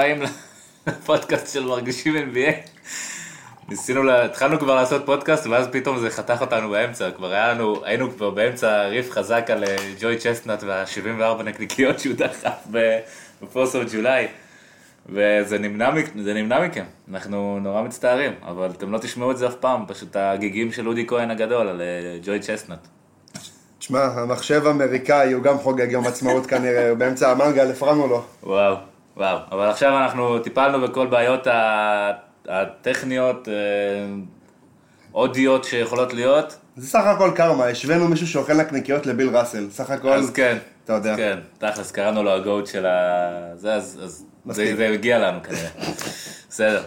הבאים לפודקאסט של מרגישים NBA. ניסינו, לה... התחלנו כבר לעשות פודקאסט ואז פתאום זה חתך אותנו באמצע, כבר היה לנו, היינו כבר באמצע ריף חזק על אה, ג'וי צ'סטנאט וה-74 נקניקיות שהוא דחף ב Fourth of July. וזה נמנע, זה נמנע מכם, אנחנו נורא מצטערים, אבל אתם לא תשמעו את זה אף פעם, פשוט הגיגים של אודי כהן הגדול על אה, ג'וי צ'סטנאט. תשמע, המחשב האמריקאי הוא גם חוגג יום עצמאות כנראה, באמצע המנגל, הפרענו לו. וואו, וואו, אבל עכשיו אנחנו טיפלנו בכל בעיות הטכניות, אה, אודיות שיכולות להיות. זה סך הכל קרמה, השווינו מישהו שאוכל נקניקיות לביל ראסל, סך הכל, אז כן, אתה יודע. כן, תכלס קראנו לו הגוט של ה... זה, אז, אז זה. זה הגיע לנו כנראה. בסדר.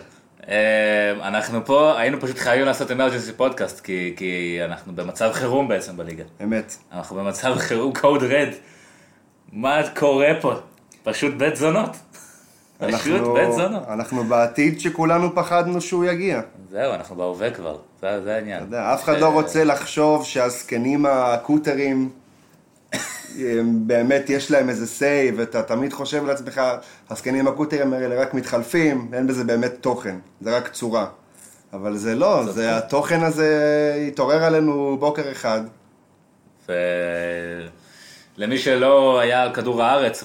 אה, אנחנו פה, היינו פשוט חייבים לעשות אמרג'נסי פודקאסט, כי, כי אנחנו במצב חירום בעצם בליגה. אמת. אנחנו במצב חירום קוד רד. מה קורה פה? פשוט בית זונות. אנחנו-. אנחנו בעתיד שכולנו פחדנו שהוא יגיע. זהו, אנחנו בהווה כבר, זה, זה העניין. אתה יודע, אף אחד לא רוצה לחשוב שהזקנים הקוטרים, באמת יש להם איזה say, ואתה תמיד חושב לעצמך, הזקנים הקוטרים האלה רק מתחלפים, אין בזה באמת תוכן, זה רק צורה. אבל זה לא, זה התוכן הזה התעורר עלינו בוקר אחד. ולמי שלא היה על כדור הארץ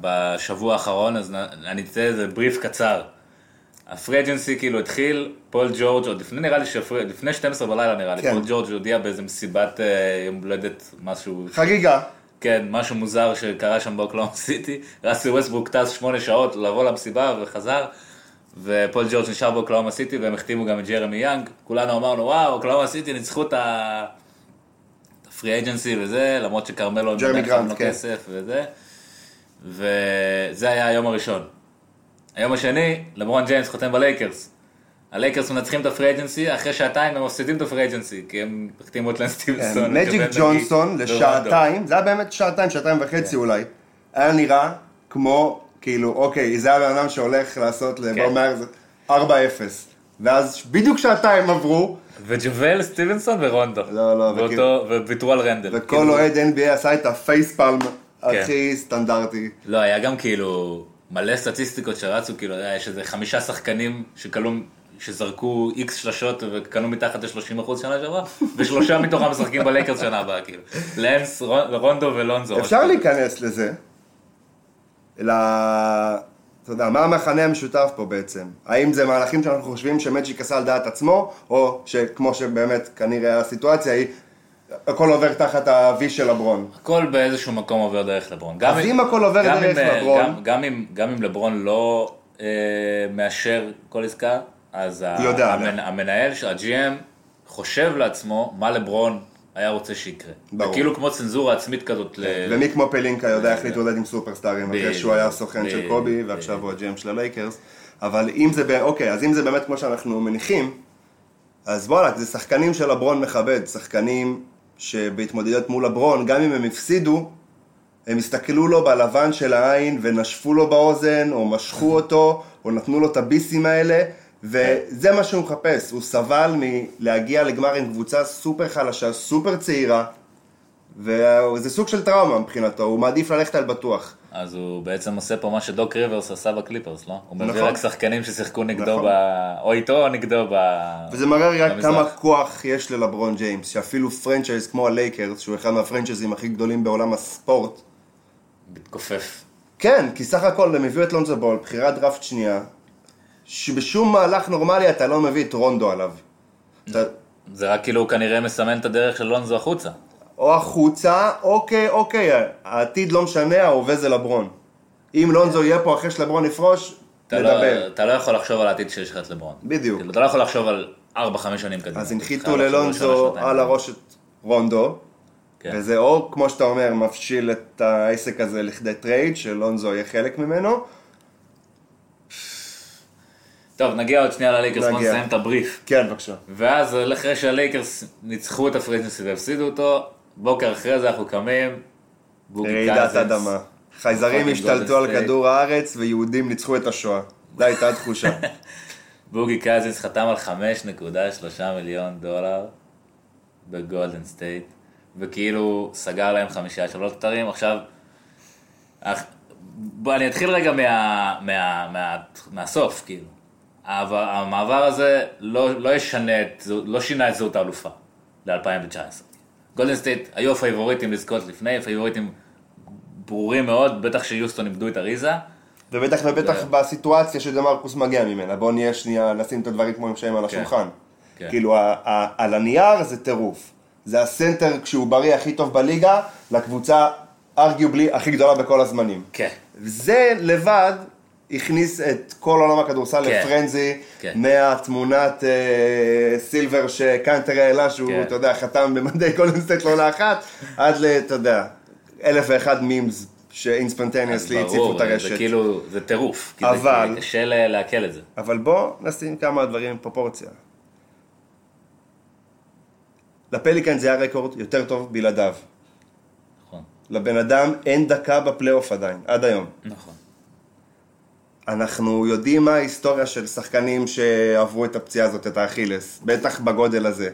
בשבוע האחרון, אז אני אתן איזה בריף קצר. ה free agency כאילו התחיל, פול ג'ורג' עוד לפני נראה לי, שפר... לפני 12 בלילה נראה לי, כן. פול ג'ורג' הודיע באיזה מסיבת אה, יום הולדת, משהו, חגיגה. כן, משהו מוזר שקרה שם באוקלהומה סיטי, ראסל ווסטברוק טס שמונה שעות לבוא למסיבה וחזר, ופול ג'ורג' נשאר באוקלהומה סיטי והם החתימו גם את ג'רמי יאנג, כולנו אמרנו וואו, אוקלהומה סיטי ניצחו את ה... את ה free agency וזה, למרות שכרמלו ג'רמי גרנט, כן. כסף וזה, וזה היה היום הראשון. היום השני, לברון ג'יימס חותם בלייקרס. הלייקרס מנצחים את ה free agency, אחרי שעתיים הם מפסידים את ה free agency, כי הם החתימו את לאנס סטיבנסון. כן, מג'יק ג'ונסון לשעתיים, זה היה באמת שעתיים, שעתיים וחצי אולי, היה נראה כמו, כאילו, אוקיי, זה היה בן אדם שהולך לעשות לבר כן. מאיירס 4-0, ואז בדיוק שעתיים עברו, וג'וול סטיבנסון ורונדו. לא, לא, ואותו, וויתרו על רנדל. וכל אוהד NBA עשה את הפייספלם כן. הכי סטנדרטי. לא, היה גם כאילו מלא סטטיסטיקות שרצו, כאילו, יש איזה חמישה שחקנים שכלו, שזרקו איקס שלשות וכלו מתחת ל-30% שנה שעברה, ושלושה מתוכם משחקים בלייקרס שנה הבאה, כאילו. לנס, רונדו ולונזו. אפשר להיכנס לזה. אתה יודע, מה המכנה המשותף פה בעצם? האם זה מהלכים שאנחנו חושבים שמג'יק עשה על דעת עצמו, או שכמו שבאמת כנראה הסיטואציה היא, הכל עובר תחת ה-V של לברון. הכל באיזשהו מקום עובר דרך לברון. אז אם הכל עובר דרך אם, אה, לברון- גם, גם, אם, גם אם לברון לא אה, מאשר כל עסקה, אז יודע המנ, המנהל, ה-GM, חושב לעצמו מה לברון היה רוצה שיקרה. ברור. כאילו כמו צנזורה עצמית כזאת. ל... ומי כמו פלינקה יודע איך להתמודד עם סופרסטארים, אחרי שהוא היה הסוכן של קובי. ועכשיו הוא הג'ם של הלייקרס. אבל אם זה, אוקיי, אז אם זה באמת כמו שאנחנו מניחים, אז וואלה, זה שחקנים שלברון מכבד, שחקנים שבהתמודדות מול לברון, גם אם הם הפסידו, הם הסתכלו לו בלבן של העין ונשפו לו באוזן, או משכו אותו, או נתנו לו את הביסים האלה, וזה מה שהוא מחפש. הוא סבל מלהגיע לגמר עם קבוצה סופר חלשה, סופר צעירה, וזה סוג של טראומה מבחינתו, הוא מעדיף ללכת על בטוח. אז הוא בעצם עושה פה מה שדוק ריברס עשה בקליפרס, לא? הוא מביא נכון. רק שחקנים ששיחקו נגדו, נכון. ב... או איתו או נגדו ב... וזה מראה רק במזרח. כמה כוח יש ללברון ג'יימס, שאפילו franchise כמו הלייקרס, שהוא אחד מהפרנצ'ייזים הכי גדולים בעולם הספורט, מתכופף. כן, כי סך הכל הם הביאו את לונזו בול, בחירת דראפט שנייה, שבשום מהלך נורמלי אתה לא מביא את רונדו עליו. אתה, זה רק כאילו הוא כנראה מסמן את הדרך של לונזו החוצה. או החוצה, אוקיי, אוקיי, העתיד לא משנה, ההווה זה לברון. אם לונזו יהיה פה אחרי שלברון יפרוש, אתה לא, נדבר. אתה לא יכול לחשוב על העתיד שיש לך את לברון. בדיוק. כאילו, אתה לא יכול לחשוב על 4-5 שנים קדימה. אז הנחיתו על לונזו על. הראש את רונדו, כן. וזה או, כמו שאתה אומר, מפשיל את העסק הזה לכדי trade, שלונזו יהיה חלק ממנו. טוב, נגיע עוד שנייה ללייקרס, בוא. נסיים את הבריף. כן, בבקשה. ואז אחרי שהלייקרס ניצחו את ה free agency והפסידו אותו, בוקר אחרי זה אנחנו קמים, בוגי רעידת קזינס. אדמה. חייזרים השתלטו על. כדור הארץ ויהודים ניצחו את השואה. זו הייתה התחושה. בוגי קזינס חתם על 5.3 מיליון דולר בגולדן סטייט, וכאילו סגר להם חמישה שלוש כתרים, עכשיו, בוא, אני אתחיל רגע מה, מה, מה, מהסוף, כאילו. העבר- המעבר הזה לא, לא ישנה את, לא שינה את זהות האלופה ל-2019. גולדן סטייט היו הפייבוריטים לזכות לפני, פייבוריטים ברורים מאוד, בטח שיוסטון איבדו את אריזה. ובטח ובטח בסיטואציה שדמרקוס מגיע ממנה. בואו נהיה שנייה, נשים את הדברים כמו שהם על השולחן. כן. כאילו, על הנייר זה טירוף. זה הסנטר כשהוא בריא הכי טוב בליגה, לקבוצה arguably הכי גדולה בכל הזמנים. כן. זה לבד הכניס את כל עולם הכדורסל כן. ל frenzy, כן. מהתמונת אה, סילבר שקנטר העלה, שהוא, כן. אתה יודע, חתם במדי גולדן סטייט לעונה אחת, עד ל, אתה יודע, אלף ואחד מימס שאינספנטניאסלי הציפו את זה הרשת. כאילו, זה טירוף. כי זה- אבל- כי קשה לעכל את זה. אבל בוא נשים כמה דברים עם פרופורציה. לפליקן זה היה רקורד יותר טוב בלעדיו. נכון. לבן אדם אין דקה בפלייאוף עדיין, עד היום. נכון. אנחנו יודעים מה ההיסטוריה של שחקנים שעברו את הפציעה הזאת, את האכילס, בטח בגודל הזה.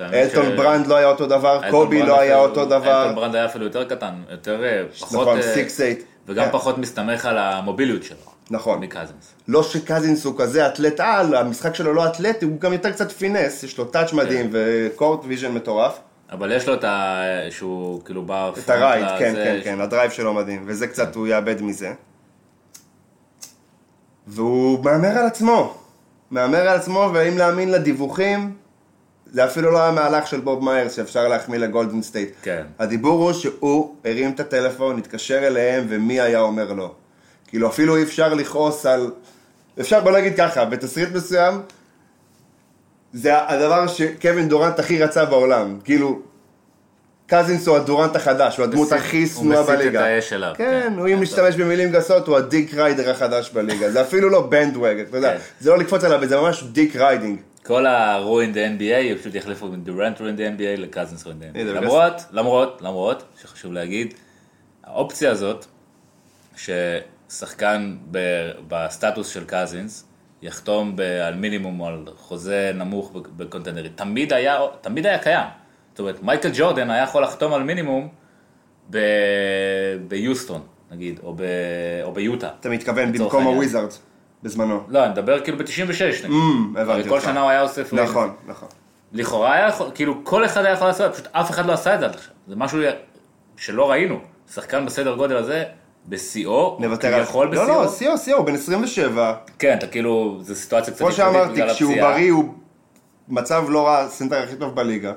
אלטון ש- ברנד לא היה אותו דבר, קובי לא היה אפילו- אותו דבר. אלטון ברנד היה אפילו יותר קטן, יותר אה, פחות... נכון, אה, 6'8". וגם כן. פחות מסתמך על המוביליות שלו. נכון. מקזינס. לא שקזינס הוא כזה אתלט על, המשחק שלו לא אתלטי, הוא גם יותר קצת finesse, יש לו touch מדהים ו court vision מטורף. אבל יש לו את ה... שהוא כאילו בא... את הרייד, פרונט כן, כן, כן, ה drive שלו מדהים, וזה קצת, הוא יאבד מזה. והוא מהמר על עצמו, מהמר על עצמו, ואם להאמין לדיווחים, זה אפילו לא היה מהלך של בוב מאיירס שאפשר להחמיא לגולדן סטייט. כן. הדיבור הוא שהוא הרים את הטלפון, התקשר אליהם, ומי היה אומר לא. כאילו אפילו אי אפשר לכעוס על... אפשר, בוא נגיד ככה, בתסריט מסוים, זה הדבר שקווין דורנט הכי רצה בעולם. כאילו, קזינס הוא הדורנט החדש, הוא הדמות הכי הוא שנואה מסית את בליגה. האש אליו, כן, כן. הוא אם משתמש במילים גסות, הוא ה dick rider החדש בליגה. זה אפילו לא bandwagon, אתה יודע. כן. זה לא לקפוץ עליו, זה ממש dick riding. כל ה- ruined the NBA, פשוט יחליפו בין דורנט ruined the NBA לקזינס ruined the הנה, NBA. למרות, למרות, למרות, שחשוב להגיד, האופציה הזאת, ששחקן בסטטוס של קזינס, יחתום על מינימום או על חוזה נמוך ב contender, תמיד היה קיים. זאת אומרת, מייקל ג'ורדן היה יכול לחתום על מינימום ב- ביוסטון, נגיד, או, ב- או ביוטה. אתה מתכוון במקום. הוויזארד, בזמנו. לא, אני מדבר כאילו ב-96, נגיד. אמ, הבנתי הרי כל אותך. שנה הוא היה עושה פרי נכון, נכון. לכאורה היה יכול, כאילו כל אחד היה יכול לעשות, פשוט אף אחד לא עשה את זה עד עכשיו. זה משהו שלא ראינו. שחקן בסדר גודל הזה, בשיאו, נוותר על... לא. לא, שיאו, שיאו, הוא בן 27. כן, אתה כאילו, זו סיטואציה קצת כמו שאמרתי, כשהוא. בריא הוא מצב לא רע, הסנטר הכי טוב בליגה.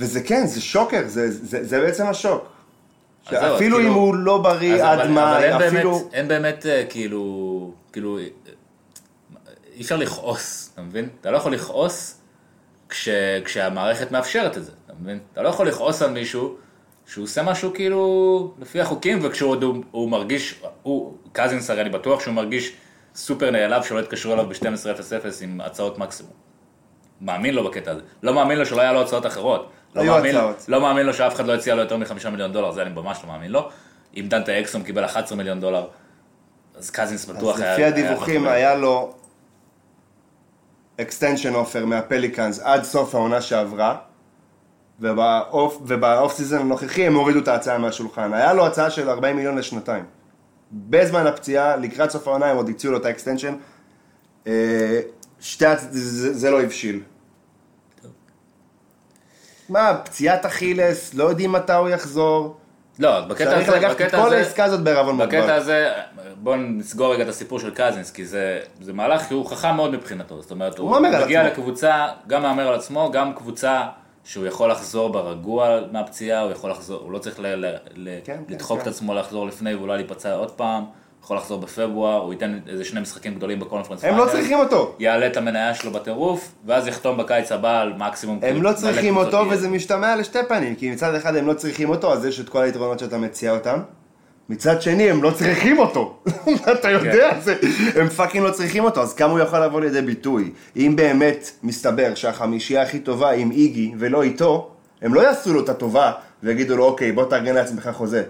וזה כן, זה שוקר, זה, זה, זה בעצם השוק. שאפילו כאילו- אם הוא לא בריא עד אבל מאי, אין אפילו... באמת, אין באמת אה, כאילו, כאילו, אה, אי אפשר לכעוס, אתה מבין? אתה לא יכול לכעוס כש, כשהמערכת מאפשרת את זה, אתה מבין? אתה לא יכול לכעוס על מישהו שהוא עושה משהו כאילו לפי החוקים, וכשהוא עוד הוא, הוא מרגיש, הוא, קזינס הרי אני בטוח שהוא מרגיש סופר נעלב שלא התקשרו אליו ב-12:00 עם הצעות מקסימום. מאמין לו בקטע הזה. לא מאמין לו שלא היה לו הצעות אחרות. לא מאמין. לא מאמין לו שאף אחד לא הציע לו יותר מחמישה מיליון דולר, זה אני ממש לא מאמין לו. אם דנטה אקסום קיבל 11 מיליון דולר, אז קזינס בטוח אז היה... לפי היה הדיווחים. היה לו extension offer מהפליקאנס עד סוף העונה שעברה, וב off, וב off season הנוכחי הם הורידו את ההצעה מהשולחן. היה לו הצעה של 40 מיליון לשנתיים. בזמן הפציעה, לקראת סוף העונה הם עוד הציעו לו את ה extension. אה, שתי, זה, זה לא הבשיל. מה, פציעת אכילס, לא יודעים מתי הוא יחזור. לא, בקטע צריך הזה, לקחת את בקטע כל העסקה הזאת בערבון בקטע מוגבל. הזה, בואו נסגור רגע את הסיפור של קזינס, כי זה, זה מהלך, כי הוא חכם מאוד מבחינתו, זאת אומרת, הוא, על מגיע עצמו. לקבוצה, גם מהמר על עצמו, גם קבוצה שהוא יכול לחזור ברגוע מהפציעה, הוא יכול לחזור, הוא לא צריך ל, ל, כן, כן, לדחוק כן. את עצמו לחזור לפני ואולי להיפצע עוד פעם, יכול לחזור בפברואר, הוא ייתן איזה שני משחקים גדולים ב conference הם לא צריכים אותו. יעלה את המניה שלו בטירוף, ואז יחתום בקיץ הבא על מקסימום. הם כאילו, לא צריכים אותו. וזה משתמע לשתי פנים, כי מצד אחד הם לא צריכים אותו, אז יש את כל היתרונות שאתה מציע אותם. מצד שני, הם לא צריכים אותו. אתה יודע, כן. זה, הם fucking לא צריכים אותו, אז כמה הוא יכול לבוא לידי ביטוי? אם באמת מסתבר שהחמישייה הכי טובה עם איגי ולא איתו, הם לא יעשו לו את הטובה ויגידו לו, אוקיי, בוא תארגן לעצמך חוזה.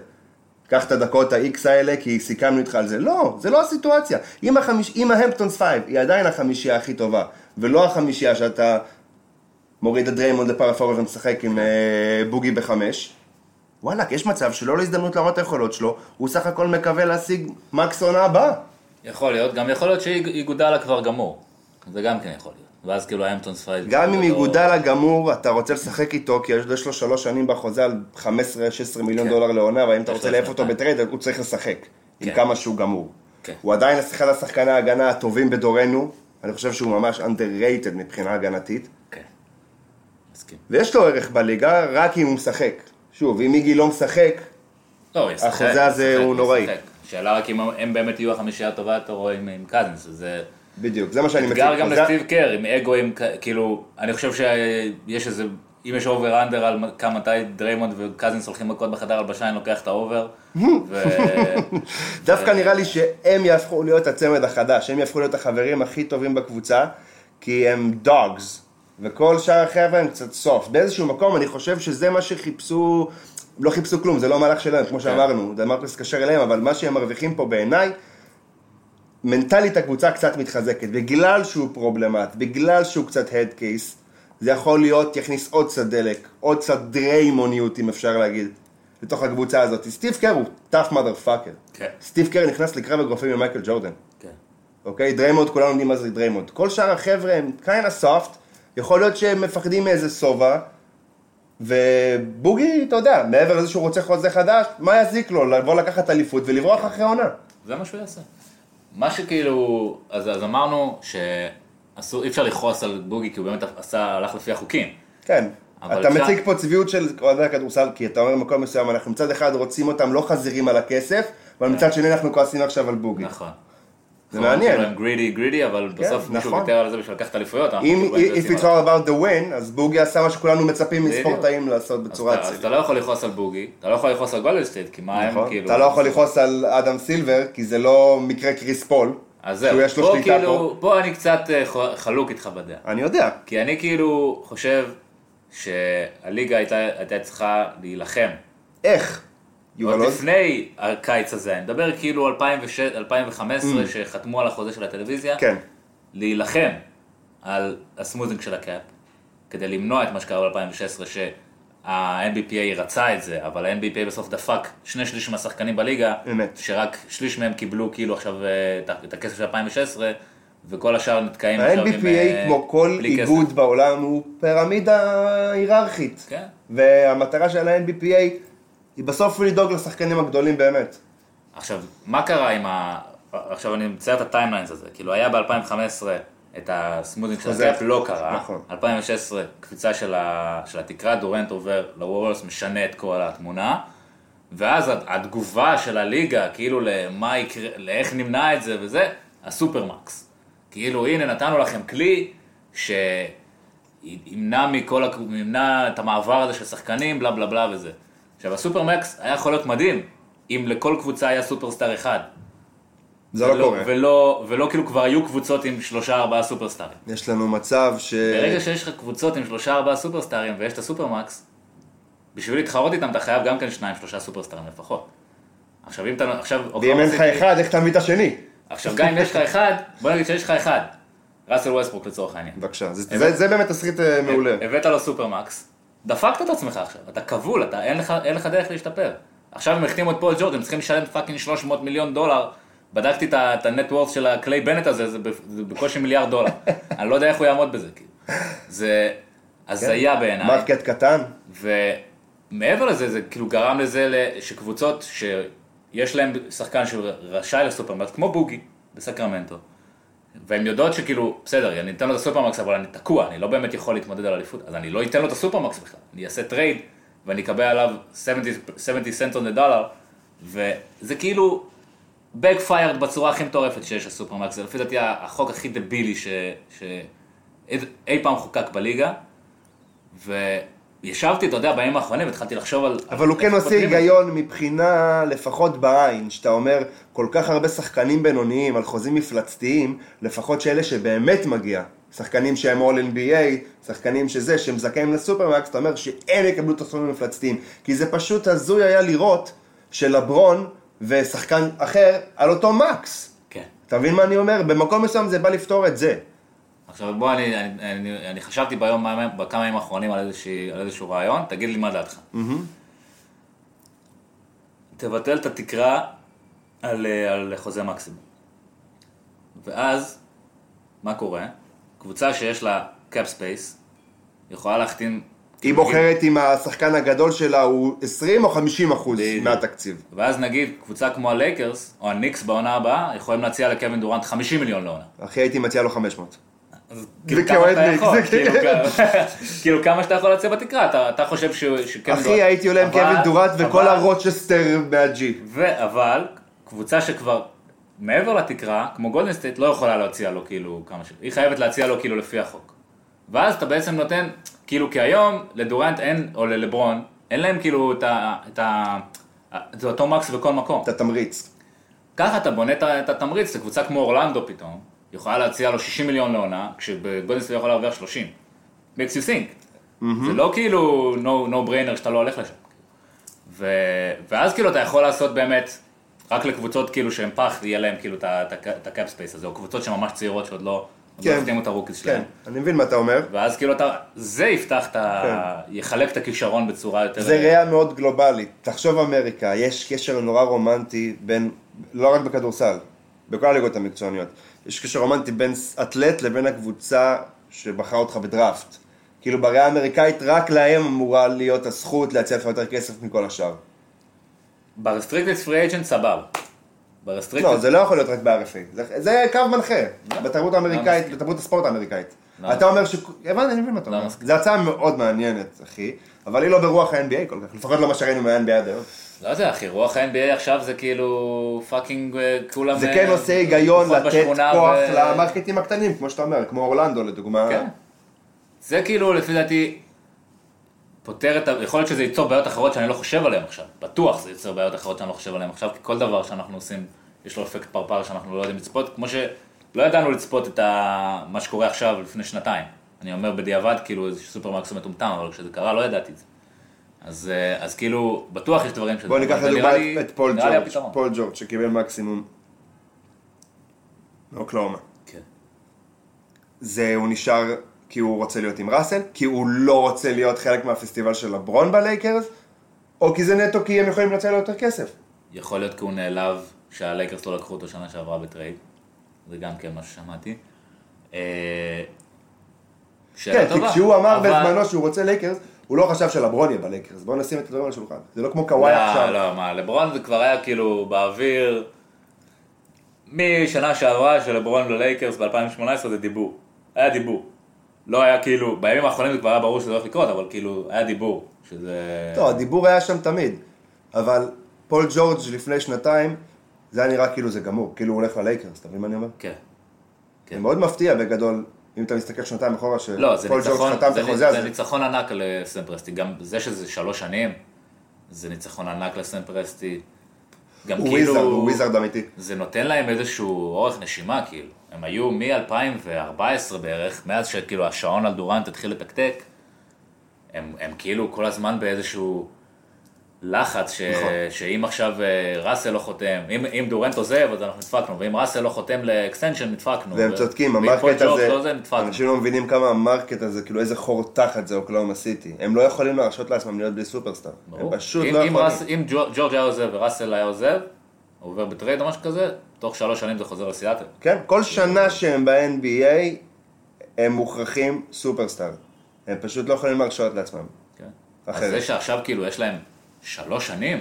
קח את הדקות ה-X האלה, כי סיכמנו איתך על זה. לא, זה לא הסיטואציה. אם, ה Hamptons 5 היא עדיין החמישייה הכי טובה, ולא החמישייה שאתה מוריד את דריימונד ל power forward ומשחק עם אה, בוגי בחמש, וואלה, יש מצב שלא להזדמנות להראות את היכולות שלו, הוא סך הכל מקווה להשיג max עונה הבאה. יכול להיות, גם יכול להיות שיגודלה כבר גמור. זה גם כן יכול להיות. ואז כאילו ה Hamptons Five. גם אם יגודל הגמור, אתה רוצה לשחק איתו, כי יש לו שלוש שנים בחוזה על 15-16 מיליון כן. דולר לעונה, ואם אתה רוצה להעיף אותו. ב trade, הוא צריך לשחק. עם כן. כמה שהוא גמור. כן. הוא עדיין אחד השחקני ההגנה הטובים בדורנו, אני חושב שהוא ממש underrated מבחינה הגנתית. ויש לו ערך בליגה רק אם הוא משחק. שוב, אם איגי לא משחק, לא, החוזה הזה הוא נוראי. שאלה רק אם הם באמת יהיו החמישייה הטובה יותר או עם קזינס, זה בדיוק, זה מה שאני מציג. אתגר גם לסטיב קר, עם אגו, עם כ- כאילו, אני חושב שיש איזה, אם יש over under על כמה מתי דריימונד וקזינס הולכים מכות בחדר הלבשה, אני לוקח את ה over. דווקא נראה לי שהם יהפכו להיות הצמד החדש, הם יהפכו להיות החברים הכי טובים בקבוצה, כי הם dogs, וכל שאר החבר'ה הם קצת soft. באיזשהו מקום אני חושב שזה מה שחיפשו, לא חיפשו כלום, זה לא מהלך שלהם, כמו שאמרנו, דמרקוס התקשר אליהם, אבל מה שהם מרוויחים פה בעיניי, מנטלית הקבוצה קצת מתחזקת, בגלל שהוא פרובלמטי, בגלל שהוא קצת head case, זה יכול להיות, יכניס עוד קצת דלק, עוד קצת דריימוניות, אם אפשר להגיד, לתוך הקבוצה הזאת. סטיב קר הוא tough motherfucker. כן. סטיב קר נכנס לקרב אגרופים עם מייקל ג'ורדן, כן. אוקיי? דריימונד, כולנו יודעים מה זה דריימונד. כל שאר החבר'ה הם kinda soft, יכול להיות שהם מפחדים מאיזה שובע, ובוגי, אתה יודע, מעבר לזה שהוא רוצה חוזה חדש, מה יזיק לו? לבוא לקחת אליפות ולברוח אחרי עונה. זה מה שהוא יעשה. מה שכאילו, אז, אז אמרנו שאסור, אי אפשר לכעוס על בוגי כי הוא באמת עשה, הלך לפי החוקים. כן. אתה אפשר- מציג פה צביעות של אוהדי הכדורסל, כי אתה אומר במקום מסוים, אנחנו מצד אחד רוצים אותם לא חזירים על הכסף, אבל מצד שני אנחנו כועסים עכשיו על בוגי. נכון. זה מעניין. הם גרידי גרידי, אבל בסוף מישהו נכון. ויתר על זה בשביל לקחת אליפויות. אם כאילו if it's all about the win, אז בוגי עשה מה שכולנו מצפים. מספורטאים לעשות בצורה אתה- אז. אתה לא יכול לכעוס על בוגי, אתה לא יכול לכעוס על גולדן סטייט, כי מה הם נכון? כאילו... אתה לא יכול לכעוס על אדם סילבר, כי זה לא מקרה קריס פול. אז זהו, פה כאילו, פה אני קצת אה, חלוק איתך בדעה. אני יודע. כי אני כאילו חושב שהליגה הייתה צריכה להילחם. איך? עוד עוז? לפני הקיץ הזה, אני מדבר כאילו 2006, 2015 שחתמו על החוזה של הטלוויזיה, Mm. כן. להילחם על ה smoothing של ה cap, כדי למנוע את מה שקרה ב-2016, שה-NBPA רצה את זה, אבל ה-NBPA בסוף דפק שני שליש מהשחקנים בליגה, אמת. שרק שליש מהם קיבלו כאילו עכשיו אה, את הכסף של 2016, וכל השאר נתקעים עכשיו עם... ה-NBPA, אה, כמו כל בלי כסף. איגוד בעולם, הוא פירמידה היררכית. כן. והמטרה של ה-NBPA היא בסוף לדאוג לשחקנים הגדולים באמת. עכשיו, מה קרה עם ה... עכשיו אני מצייר את הטיימליינס הזה, כאילו היה ב-2015 את ה smoothing של. ה cap, לא קרה, נכון. 2016 קפיצה של, ה... של התקרה, דורנט עובר לווריורס, משנה את כל התמונה, ואז התגובה של הליגה, כאילו למה יקרה, לאיך נמנע את זה וזה, ה supermax. כאילו הנה נתנו לכם כלי שימנע מכל, ימנע את המעבר הזה של שחקנים, בלה בלה בלה וזה. עכשיו ה supermax היה יכול להיות מדהים, אם לכל קבוצה היה superstar אחד. זה לא ולא- קורה. ולא, ולא כאילו כבר היו קבוצות עם שלושה ארבעה סופרסטארים. יש לנו מצב ש... ברגע שיש לך קבוצות עם שלושה ארבעה סופרסטארים ויש את ה supermax, בשביל להתחרות איתם אתה חייב גם כן שניים שלושה סופרסטארים לפחות. עכשיו אם אתה, עכשיו, ואם אין לך סיטי- אחד, איך תביא את השני? עכשיו גם אם יש לך אחד, בוא נגיד שיש לך אחד, ראסל ווסטברוק לצורך העניין. בבקשה, זה- זה זה באמת תסריט אה, מעולה. הבאת לו supermax, דפקת את עצמך עכשיו, אתה כבול, אתה, אין, לך, אין לך דרך להשתפר. עכשיו הם החתימו את פול ג'ורג', הם צריכים לשלם fucking 300 מיליון דולר. בדקתי את ה- את ה net worth של הקליי בנט הזה, זה, בקושי מיליארד דולר. אני לא יודע איך הוא יעמוד בזה, כאילו. זה הזיה בעיניי. market קטן. ומעבר לזה, זה כאילו גרם לזה שקבוצות שיש להם שחקן שרשאי ל supermax, כמו בוגי בסקרמנטו, והן יודעות שכאילו, בסדר, אני אתן לו את ה supermax, אבל אני תקוע, אני לא באמת יכול להתמודד על אליפות, אז אני לא אתן לו את ה supermax בכלל, אני אעשה trade, ואני אקבל עליו 70, 70 סנט on the dollar, וזה כאילו backfired בצורה הכי מטורפת שיש לסופרמקס, זה לפי דעתי החוק הכי דבילי ש... ש... פעם חוקק בליגה, וישבתי, אתה יודע, בימים האחרונים, התחלתי לחשוב על... אבל הוא כן עושה. היגיון מבחינה, לפחות בעין, שאתה אומר, כל כך הרבה שחקנים בינוניים על חוזים מפלצתיים, לפחות שאלה שבאמת מגיע. שחקנים שהם All NBA, שחקנים שזה, שהם זכאים לסופרמקס, אתה אומר שהם יקבלו את הסכומים המפלצתיים. כי זה פשוט הזוי היה לראות שלברון ושחקן אחר על אותו max. כן. אתה מבין מה אני אומר? במקום מסוים זה בא לפתור את זה. עכשיו בוא, אני, אני, אני, אני חשבתי ביום, בכמה ימים האחרונים על, איזושהי, על איזשהו רעיון, תגיד לי מה דעתך. תבטל את התקרה על, אה, על חוזה מקסימום. ואז, מה קורה? קבוצה שיש לה cap space, יכולה להחתים... היא בוחרת אם השחקן הגדול שלה הוא 20 או 50 אחוז. מהתקציב. ואז נגיד קבוצה כמו הלייקרס, או הניקס בעונה הבאה, יכולים להציע לקווין דורנט 50 מיליון לעונה. אחי הייתי מציע לו 500. אז כאילו כמה אתה יכול, כאילו, כן. כמה- כאילו כמה שאתה יכול להציע בתקרה, אתה- אתה חושב ש- שקווין אחי הייתי עולה עם קווין דורנט וכל ה roster מה G. אבל, קבוצה שכבר מעבר לתקרה, כמו גולדן סטייט, לא יכולה להציע לו כאילו כמה ש... היא חייבת להציע לו כאילו לפי החוק. ואז אתה בעצם נותן, כאילו כי היום לדורנט אין, או ללברון, אין להם כאילו את ה... את ה... זה אותו מקס בכל מקום. את התמריץ. ככה אתה בונה את התמריץ לקבוצה כמו אורלנדו פתאום, יכולה להציע לו 60 מיליון לעונה, כשבגולדן סטייט יכול להרוויח 30. makes you think. זה לא כאילו no, no brainer שאתה לא הולך לשם. ו... ואז כאילו אתה יכול לעשות באמת, רק לקבוצות כאילו שהן פח, יהיה להם כאילו את ה cap space הזה, או קבוצות שממש צעירות שעוד לא, לא כן. החתימו את הרוקיס כן, שלהם. אני מבין מה אתה אומר. ואז כאילו אתה, זה יפתח את ה... יחלק את הכישרון בצורה יותר... כן. זה ראייה מאוד גלובלית. תחשוב אמריקה, יש קשר נורא רומנטי בין, לא רק בכדורסל, בכל הליגות המקצועניות. יש קשר רומנטי בין אתלט לבין הקבוצה שבחרה אותך בדראפט. כאילו בראייה האמריקאית רק להם אמורה להיות הזכות להציע לך יותר כסף מכל השאר. ב restricted free agent סבבה. ב restricted... לא, זה לא יכול להיות רק ב-RFA. זה, זה קו מנחה, בתרבות האמריקאית, מסכים. בתרבות הספורט האמריקאית. לא אתה אומר ש... הבנתי, אני מבין מה אתה לא אומר. זו הצעה מאוד מעניינת, אחי, אבל היא לא ברוח ה-NBA כל כך, לפחות לא מה שראינו מה-NBA עד היום. לא יודע, אחי, רוח ה-NBA עכשיו זה כאילו פאקינג אה, כולם... זה אה, כן עושה היגיון לתת כוח ו- למרקטים הקטנים, כמו שאתה אומר, כמו אורלנדו לדוגמה. כן. זה כאילו, לפי דעתי, פותר את ה... יכול להיות שזה ייצור בעיות אחרות שאני לא חושב עליהן עכשיו. בטוח זה ייצור בעיות אחרות שאני לא חושב עליהן עכשיו, כי כל דבר שאנחנו עושים, יש לו אפקט פרפר שאנחנו לא יודעים לצפות, כמו שלא ידענו לצפות את ה... מה שקורה עכשיו לפני שנתיים. אני אומר בדיעבד, כאילו, איזה supermax מטומטם, אבל כשזה קרה לא ידעתי את זה. אז, אה, אז כאילו, בטוח יש דברים שזה... בוא ניקח נראה לי- את פול ג'ורג'. פול ג'ורג' שקיבל מקסימום מאוקלהומה. כן. זה הוא נשאר כי הוא רוצה להיות עם ראסל, כי הוא לא רוצה להיות חלק מהפסטיבל של לברון בלייקרס, או כי זה נטו כי הם יכולים לו יותר כסף. יכול להיות כי הוא נעלב שהלייקרס לא לקחו אותו שנה שעברה ב trade. זה גם כן מה ששמעתי. אה, שאלה כן, כי טובה, כשהוא אמר אבל- בזמנו שהוא רוצה לייקרס, הוא לא חשב שלברון יהיה בלייקרס. בואו נשים את הדברים על השולחן. זה לא כמו קוואי לא, עכשיו. לא, מה, לברון זה כבר היה כאילו באוויר. משנה שעברה של לברון ללייקרס ב-2018 זה דיבור. היה דיבור. לא היה כאילו, בימים האחרונים זה כבר היה ברור שזה הולך לקרות, אבל כאילו, היה דיבור. שזה... לא, הדיבור היה שם תמיד. אבל פול ג'ורג' לפני שנתיים, זה היה נראה כאילו זה גמור. כאילו הוא הולך ללייקרס, אתה מבין מה אני אומר? כן. זה מאוד מפתיע בגדול, אם אתה מסתכל שנתיים אחורה, לא, זה שפול ניצחון, ג'ורג' חתם את זה, החוזה זה הזה. ניצחון ענק לסם פרסטי, גם זה שזה שלוש שנים, זה ניצחון ענק לסם פרסטי. גם הוא כאילו, wizard, הוא wizard אמיתי. זה נותן להם איזשהו אורך נשימה, כאילו. הם היו מ-2014 בערך, מאז שכאילו השעון על דורנט התחיל לתקתק, הם, הם כאילו כל הזמן באיזשהו לחץ, ש... נכון. שאם עכשיו אה, ראסל לא חותם, אם, אם דורנט עוזב אז אנחנו נדפקנו, ואם ראסל לא חותם ל extension נדפקנו. והם ו- צודקים, ה market הזה, לא זה, נדפקנו. אנשים לא מבינים כמה ה market הזה, כאילו איזה חור תחת זה אוקלהומה סיטי. הם לא יכולים להרשות לעצמם להיות בלי סופרסטאר. הם ברור. פשוט אם, לא אם, יכולים. רס, אם ג'ו- ג'ורג' היה עוזב וראסל היה עוזב, עובר ב trade או משהו כזה, תוך שלוש שנים זה חוזר לסיאטל. כן, כל שנה שהם ב-NBA, הם מוכרחים סופרסטאר. הם פשוט לא יכולים להרשות לעצמם. כן? אחרת. אז זה שעכשיו כאילו יש להם שלוש שנים,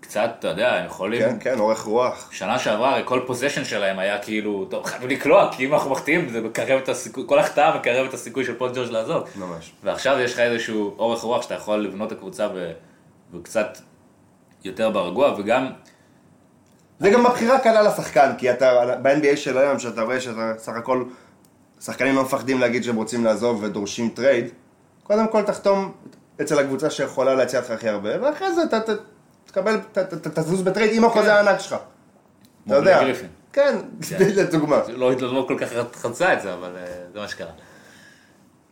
קצת, אתה יודע, הם יכולים... כן, כן, אורך רוח. שנה שעברה, הרי כל possession שלהם היה כאילו, טוב, חייבים לקלוע, כי אם אנחנו מחטיאים, זה מקרב את הסיכוי, כל החטאה מקרב את הסיכוי של פול ג'ורג' לעזוב. ממש. ועכשיו יש לך איזשהו אורך רוח שאתה יכול לבנות את הקבוצה ו... וקצת יותר ברגוע, וגם, זה גם הבחירה קלה לשחקן, כי אתה, ב-NBA של היום, שאתה רואה שאתה סך הכל, שחקנים לא מפחדים להגיד שהם רוצים לעזוב ודורשים trade, קודם כל תחתום אצל הקבוצה שיכולה להציע לך הכי הרבה, ואחרי זה אתה תקבל, תזוז ב trade עם החוזה הענק שלך. אתה יודע. גריפין. כן, לדוגמה. לא, לא כל כך חצה את זה, אבל אה, זה מה שקרה.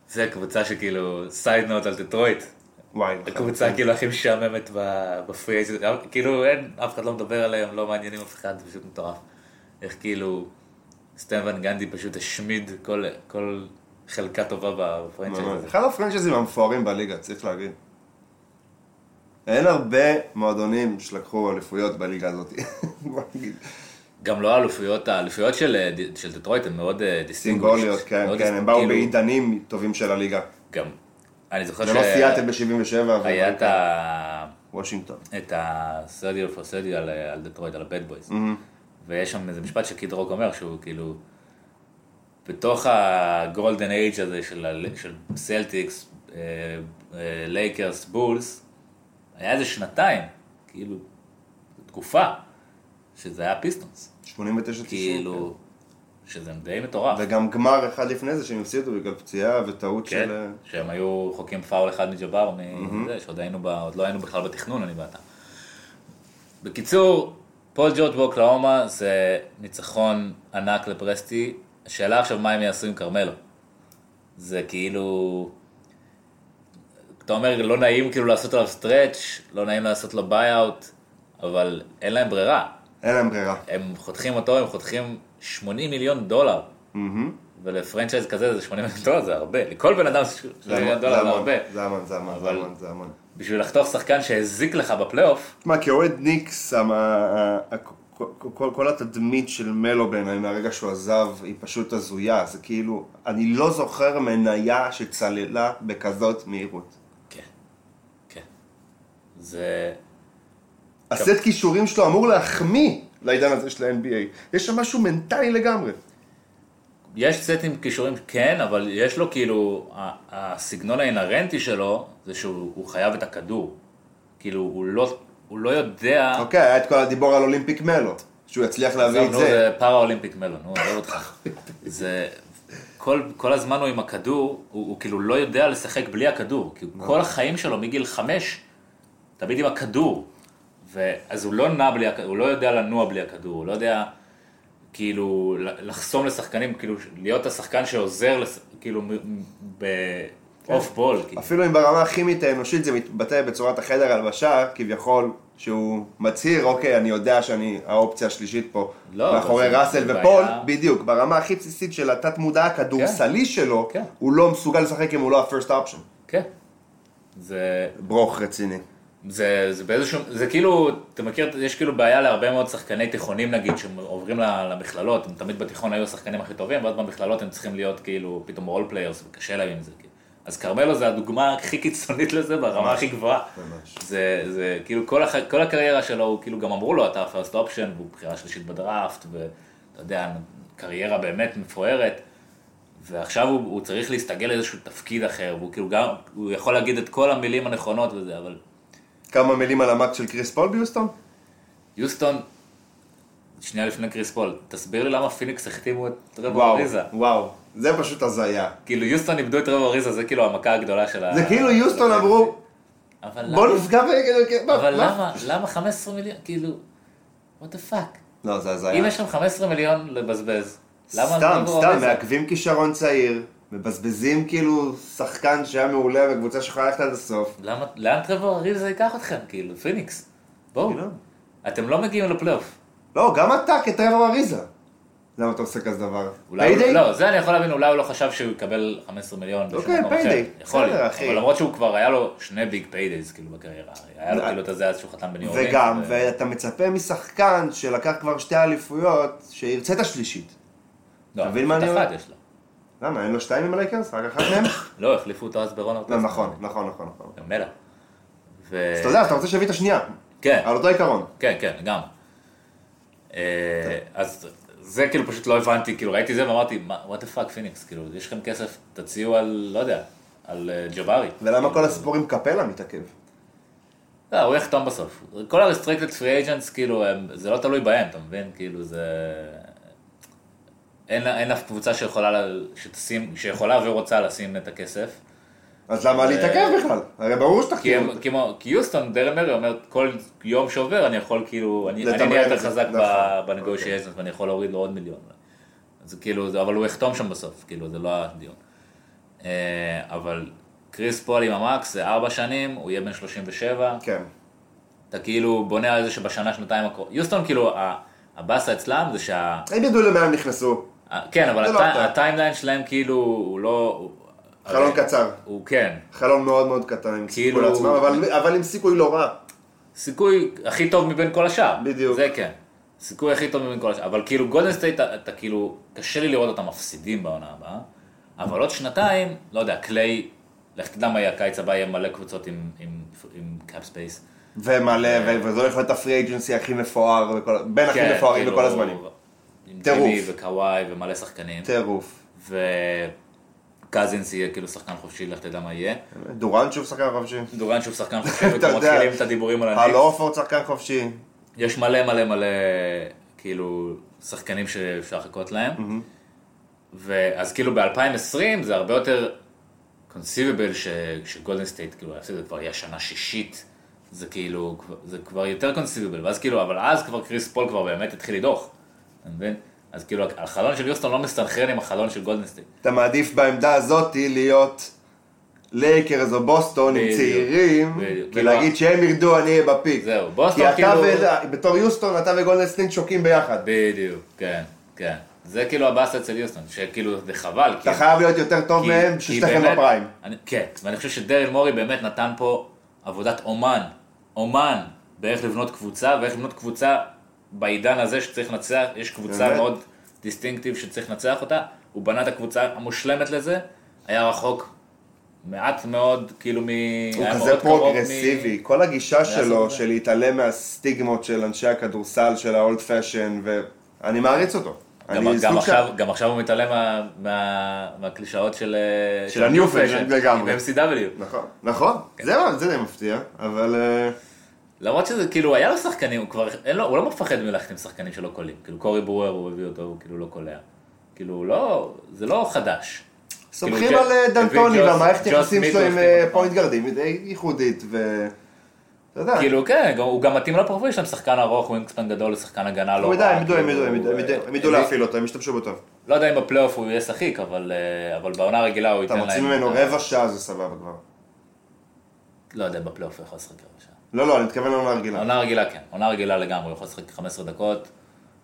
זה קבוצה שכאילו, side note על דטרויט. וואי. הקבוצה כאילו הכי משעממת בפרי כאילו אין, אף אחד לא מדבר עליהם, לא מעניינים אף אחד, זה פשוט מטורף. איך כאילו סטן ון גנדי פשוט השמיד כל חלקה טובה ב franchise. אחד הפרנצ'ייזים המפוארים בליגה, צריך להגיד. אין הרבה מועדונים שלקחו אליפויות בליגה הזאת. גם לא האליפויות, האליפויות של, אה, של דטרויט הן מאוד distinguished. סימבוליות, כן, כן, הם באו בעידנים טובים של הליגה. גם, אני זוכר זה לא סיאטל ב-77, היה את ה... וושינגטון. את הסרדיו פרסדיו על, על דטרויט, על ה Bad Boys. ויש שם איזה משפט שקיד רוק אומר, שהוא כאילו, בתוך ה golden age הזה של, ה- של סלטיקס, לייקרס, בולס, היה איזה שנתיים, כאילו, תקופה, שזה היה פיסטונס. 89 כאילו, שזה די מטורף. וגם גמר אחד לפני זה שהם הפסידו בגלל פציעה וטעות כן, של... אה, שהם היו חוקים פאול אחד מג'בר, מזה, שעוד היינו, ב, עוד לא היינו בכלל בתכנון, אני ואתה. בקיצור, פול ג'ורג' באוקלהומה זה ניצחון ענק לפרסטי. השאלה עכשיו מה הם יעשו עם כרמלו. זה כאילו... אתה אומר, לא נעים כאילו לעשות עליו stretch, לא נעים לעשות לו buyout, אבל אין להם ברירה. אין להם ברירה. הם חותכים אותו, הם חותכים 80 מיליון דולר. מהמם. ול franchise כזה זה 80 מיליון דולר, זה הרבה. לכל בן אדם 80 זה מיליון דולר זה הרבה. זה המון, זה המון, זה המון, זה המון. בשביל לחתוך שחקן שהזיק לך בפלייאוף, תשמע, כאוהד ניקס, כל- כל- כל התדמית של מלו בעיניי מהרגע שהוא עזב היא פשוט הזויה. זה כאילו, אני לא זוכר מניה שצללה בכזאת מהירות. כן, כן. זה... הסט כישורים שלו אמור להחמיא לעידן הזה של ה-NBA. יש שם משהו מנטלי לגמרי. יש סטים כישורים כן, אבל יש לו כאילו, הסגנון האינהרנטי שלו, זה שהוא הוא חייב את הכדור. כאילו, הוא לא, הוא לא יודע... אוקיי, היה את כל הדיבור על אולימפיק מלו. שהוא יצליח להביא את זה. זה פארה אולימפיק מלו, נו, עזוב אותך. זה... כל, כל הזמן הוא עם הכדור, הוא, הוא כאילו לא יודע לשחק בלי הכדור. כי כל החיים שלו מגיל חמש, תמיד עם הכדור. ואז הוא לא נע בלי הכדור, הוא לא יודע לנוע בלי הכדור, הוא לא יודע כאילו לחסום לשחקנים, כאילו להיות השחקן שעוזר, לש- כאילו ב off ball. כאילו. אפילו אם ברמה הכימית האנושית זה מתבטא בצורת החדר הלבשה, כביכול, שהוא מצהיר, אוקיי, אני יודע שאני האופציה השלישית פה, לא, מאחורי ראסל ופול, בעיה. בדיוק, ברמה הכי בסיסית של התת מודע הכדורסלי שלו, כן. הוא לא מסוגל לשחק אם הוא לא ה-first option. כן. זה, ברוך רציני. זה, זה באיזשהו, זה כאילו, אתה מכיר, יש כאילו בעיה להרבה מאוד שחקני תיכונים נגיד, שעוברים ל- למכללות, הם תמיד בתיכון היו השחקנים הכי טובים, ואז במכללות הם צריכים להיות כאילו פתאום role players, וקשה להם עם זה. כאילו. אז כרמלו זה הדוגמה הכי קיצונית לזה ברמה הכי גבוהה. ממש. זה, זה כאילו כל, הח... כל הקריירה שלו, הוא כאילו גם אמרו לו, אתה ה first option, והוא בחירה שלישית בדראפט, ואתה יודע, קריירה באמת מפוארת. ועכשיו הוא, הוא צריך להסתגל לאיזשהו תפקיד אחר, והוא כאילו גם, הוא יכול להגיד את כל המילים הנכונות וזה, אבל כמה מילים על ה max של קריס פול ביוסטון? יוסטון, שנייה לפני קריס פול, תסביר לי למה פיניקס החתימו את טרוור אריזה. וואו, זה פשוט הזיה. כאילו יוסטון איבדו את טרוור אריזה, זה כאילו המכה הגדולה של ה... זה כאילו יוסטון אמרו, בוא? נפגע ב... מה- אבל מה? למה? למה 15 מיליון? כאילו, what the fuck? לא, זה אם הזיה. יש להם 15 מיליון לבזבז, למה סתם, טרוור סתם? מעכבים כישרון צעיר, מבזבזים כאילו שחקן שהיה מעולה בקבוצה שיכולה ללכת עד הסוף. למה, לאן טרוור אריזה ייקח אתכם? כאילו, פיניקס. בואו, כאילו. אתם לא מגיעים לפלייאוף. לא, גם אתה כטרוור אריזה. למה אתה עושה כזה דבר? אולי, הוא- payday? לא, זה אני יכול להבין, אולי הוא לא חשב שהוא יקבל 15 מיליון אוקיי. payday, יכול להיות. אבל למרות שהוא כבר היה לו שני big paydays כאילו בקריירה. היה לו לא. כאילו את הזה אז שהוא חתם בניו אורלינס. וגם, ואתה מצפה משחקן שלקח כבר שתי אליפויות, שירצה את השלישית. לא, אני אחת? יש לו. למה, אין לו שתיים עם הלייקרס? רק אחת מהם? לא, החליפו אותו אז ברון ארטסט. לא, נכון, נכון, נכון, נכון. גם מלע. אז אתה יודע, אתה רוצה שיביא את השנייה. כן, על אותו עיקרון. כן, כן, גם. אה, אז זה כאילו פשוט לא הבנתי, כאילו ראיתי זה ואמרתי, מה, what the fuck פיניקס, כאילו, יש לכם כסף, תציעו על, לא יודע, על אה, ג'בארי. ולמה כל הסיפור עם קפלה מתעכב? לא, הוא יחתום בסוף. כל ה-restricted free agents, כאילו, הם, זה לא תלוי בהם, אתה מבין? כאילו, זה... אין, אין אף קבוצה שיכולה, לה- שתשים, שיכולה ורוצה לשים את הכסף. אז למה להתעכב בכלל? הרי ברור כמו, כי יוסטון, דריל מורי אומר, כל יום שעובר אני יכול כאילו, אני, נהיה יותר זה, חזק נכון. ב negotiations ואני יכול להוריד לו עוד מיליון. אז כאילו, זה, אבל הוא יחתום שם בסוף, כאילו, זה לא הדיון. אה, אבל קריס פול עם ה max זה ארבע שנים, הוא יהיה בן 37. כן. אתה כאילו בונה על זה שבשנה, שנתיים הקרובות. יוסטון, כאילו, הבאסה אצלם זה שה... הם ידעו למה הם נכנסו. ה- כן, אבל זה לא. ה timeline שלהם כאילו, הוא לא... הוא- חלון קצר. הוא כן. חלון מאוד מאוד קטן, עם סיכוי כאילו- לעצמם, אבל- אבל עם סיכוי לא רע. סיכוי הכי טוב מבין כל השאר. בדיוק. זה כן. סיכוי הכי טוב מבין כל השאר. אבל כאילו גולדן סטייט, אתה, אתה כאילו, קשה לי לראות אותם מפסידים בעונה הבאה. אבל עוד שנתיים, לא יודע, קליי, לך תדע מה יהיה הקיץ הבא, יהיה מלא קבוצות עם, עם, עם cap space. ומלא, ו- וזה הולך להיות ה free agency הכי מפואר, בין הכי מפוארים כאילו, בכל הזמנים. עם טירוף. ג'ימי וקוואי ומלא שחקנים. טירוף. וקזינס יהיה כאילו שחקן חופשי, לך תדע מה יהיה. דורנט שוב שחקן חופשי. דורנט שוב שחקן חופשי, וכבר. מתחילים את הדיבורים על הניקס. הורפורד שחקן חופשי. יש מלא מלא מלא, כאילו, שחקנים שאפשר לחכות להם. ואז כאילו ב-2020 זה הרבה יותר conceivable שגולדן סטייט, כאילו, שזה כבר יהיה שנה שישית. זה כאילו, זה כבר יותר conceivable, ואז כאילו, אבל אז כבר קריס פול כבר באמת התחיל לדעוך, אתה מבין? אז כאילו, החלון של יוסטון לא מסתנכרן עם החלון של גולדן סטייט. אתה מעדיף בעמדה הזאתי להיות לייקרס או בוסטון עם צעירים. ולהגיד שהם ירדו, אני אהיה ב peak. זהו, בוסטון כי אתה כאילו-. בתור יוסטון, אתה וגולדן סטייט שוקים ביחד. בדיוק, כן, כן. זה כאילו הבאסה אצל יוסטון, שכאילו זה חבל. אתה חייב להיות יותר טוב מהם, ששתיכם באמת- ב prime. כן, ואני חושב שדרל מורי באמת נתן פה עבודת אומן, אומן, באיך לבנות קבוצה, ואיך לבנות קבוצה בעידן הזה שצריך לנצח, יש קבוצה באמת? מאוד distinctive שצריך לנצח אותה, הוא בנה את הקבוצה המושלמת לזה, היה רחוק מעט מאוד, כאילו מ... הוא כזה פרוגרסיבי, כל הגישה שלו. של להתעלם מהסטיגמות של אנשי הכדורסל, של ה old fashion, ואני מעריץ אותו. גם, גם, עכשיו, של- גם עכשיו הוא מתעלם מה, מה, מהקלישאות של, אה, של ה new fashion לגמרי. ב-MCW. נכון, נכון, כן. זה זה די מפתיע, אבל אה, למרות שזה כאילו היה לו שחקנים, הוא כבר, אין לו, הוא לא מפחד מללכת עם שחקנים שלא קולעים. כאילו קורי ברואר הוא הביא אותו, הוא כאילו לא קולע. כאילו לא, זה לא חדש. סומכים כאילו, על אה, דנטוני והמערכת יחסים שלו עם הוא אה, point guard ים, היא די ייחודית, יודע, כאילו כן, הוא גם מתאים לפרופיל שלהם, שחקן ארוך, wingspan גדול, שחקן הגנה לא רע, הם ידעו, הם כאילו, ידעו, הם ידעו, הם ידעו, הביא- להפעיל אותו, הם ישתמשו בו טוב. לא יודע אם בפלייאוף הוא יהיה שחיק, אבל אה, בעונה הרגילה הוא אתה ייתן להם... מוציא ממנו רבע שעה, זה סבבה כבר. לא יודע, בפלייאוף הוא יכול לשחק רבע שעה. לא, לא, אני מתכוון לעונה רגילה. עונה רגילה כן, עונה רגילה לגמרי, הוא יכול לשחק 15 דקות,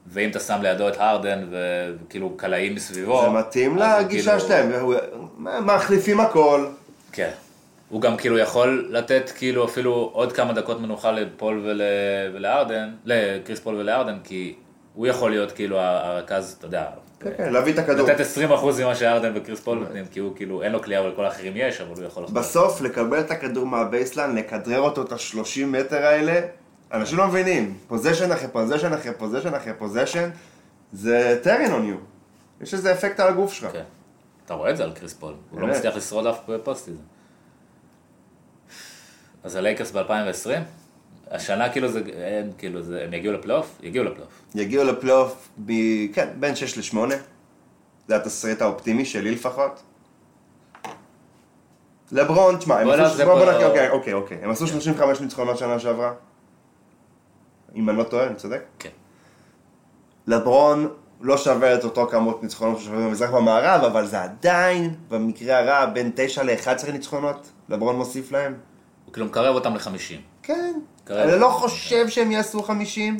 ואם אתה שם לידו את הרדן וכאילו קלעים מסביבו, זה מתאים לגישה כאילו- שלהם, והוא- מחליפים הכל. כן. הוא גם כאילו יכול לתת כאילו אפילו עוד כמה דקות מנוחה לפול ול... ולארדן, לקריס פול ולארדן, כי הוא יכול להיות כאילו הרכז, אתה יודע, כן, כן, להביא את הכדור. לתת 20% ממה שארדן וקריס פול נותנים, כי הוא כאילו, אין לו קליעה ולכל האחרים יש, אבל הוא יכול. בסוף, לקבל את הכדור מה baseline, לכדרר אותו את ה-30 מטר האלה, אנשים לא מבינים. possession אחרי possession אחרי possession אחרי possession, זה drain on you. יש איזה אפקט על הגוף שלך. כן. אתה רואה את זה על קריס פול, הוא לא. מצליח לשרוד אף פוסט. אז הלייקרס ב-2020, השנה כאילו זה, הם כאילו זה, הם יגיעו לפלייאוף? יגיעו לפלייאוף. יגיעו לפלייאוף, ב... כן, בין 6 ל-8. זה התסריט האופטימי שלי לפחות. לברון, תשמע, הם בוא עשו... נעשה בוא- בוא פה- נקריא, אוקיי, אוקיי, אוקיי. הם עשו 35 ניצחונות שנה שעברה. אם אני לא טועה, אני צודק? כן. לברון לא שווה את אותו כמות ניצחונות ששווה במזרח במערב, אבל זה עדיין, במקרה הרע, בין 9 ל-11 ניצחונות, לברון מוסיף להם. הוא כאילו מקרב אותם ל-50. כן. אני לא חושב שהם יעשו 50.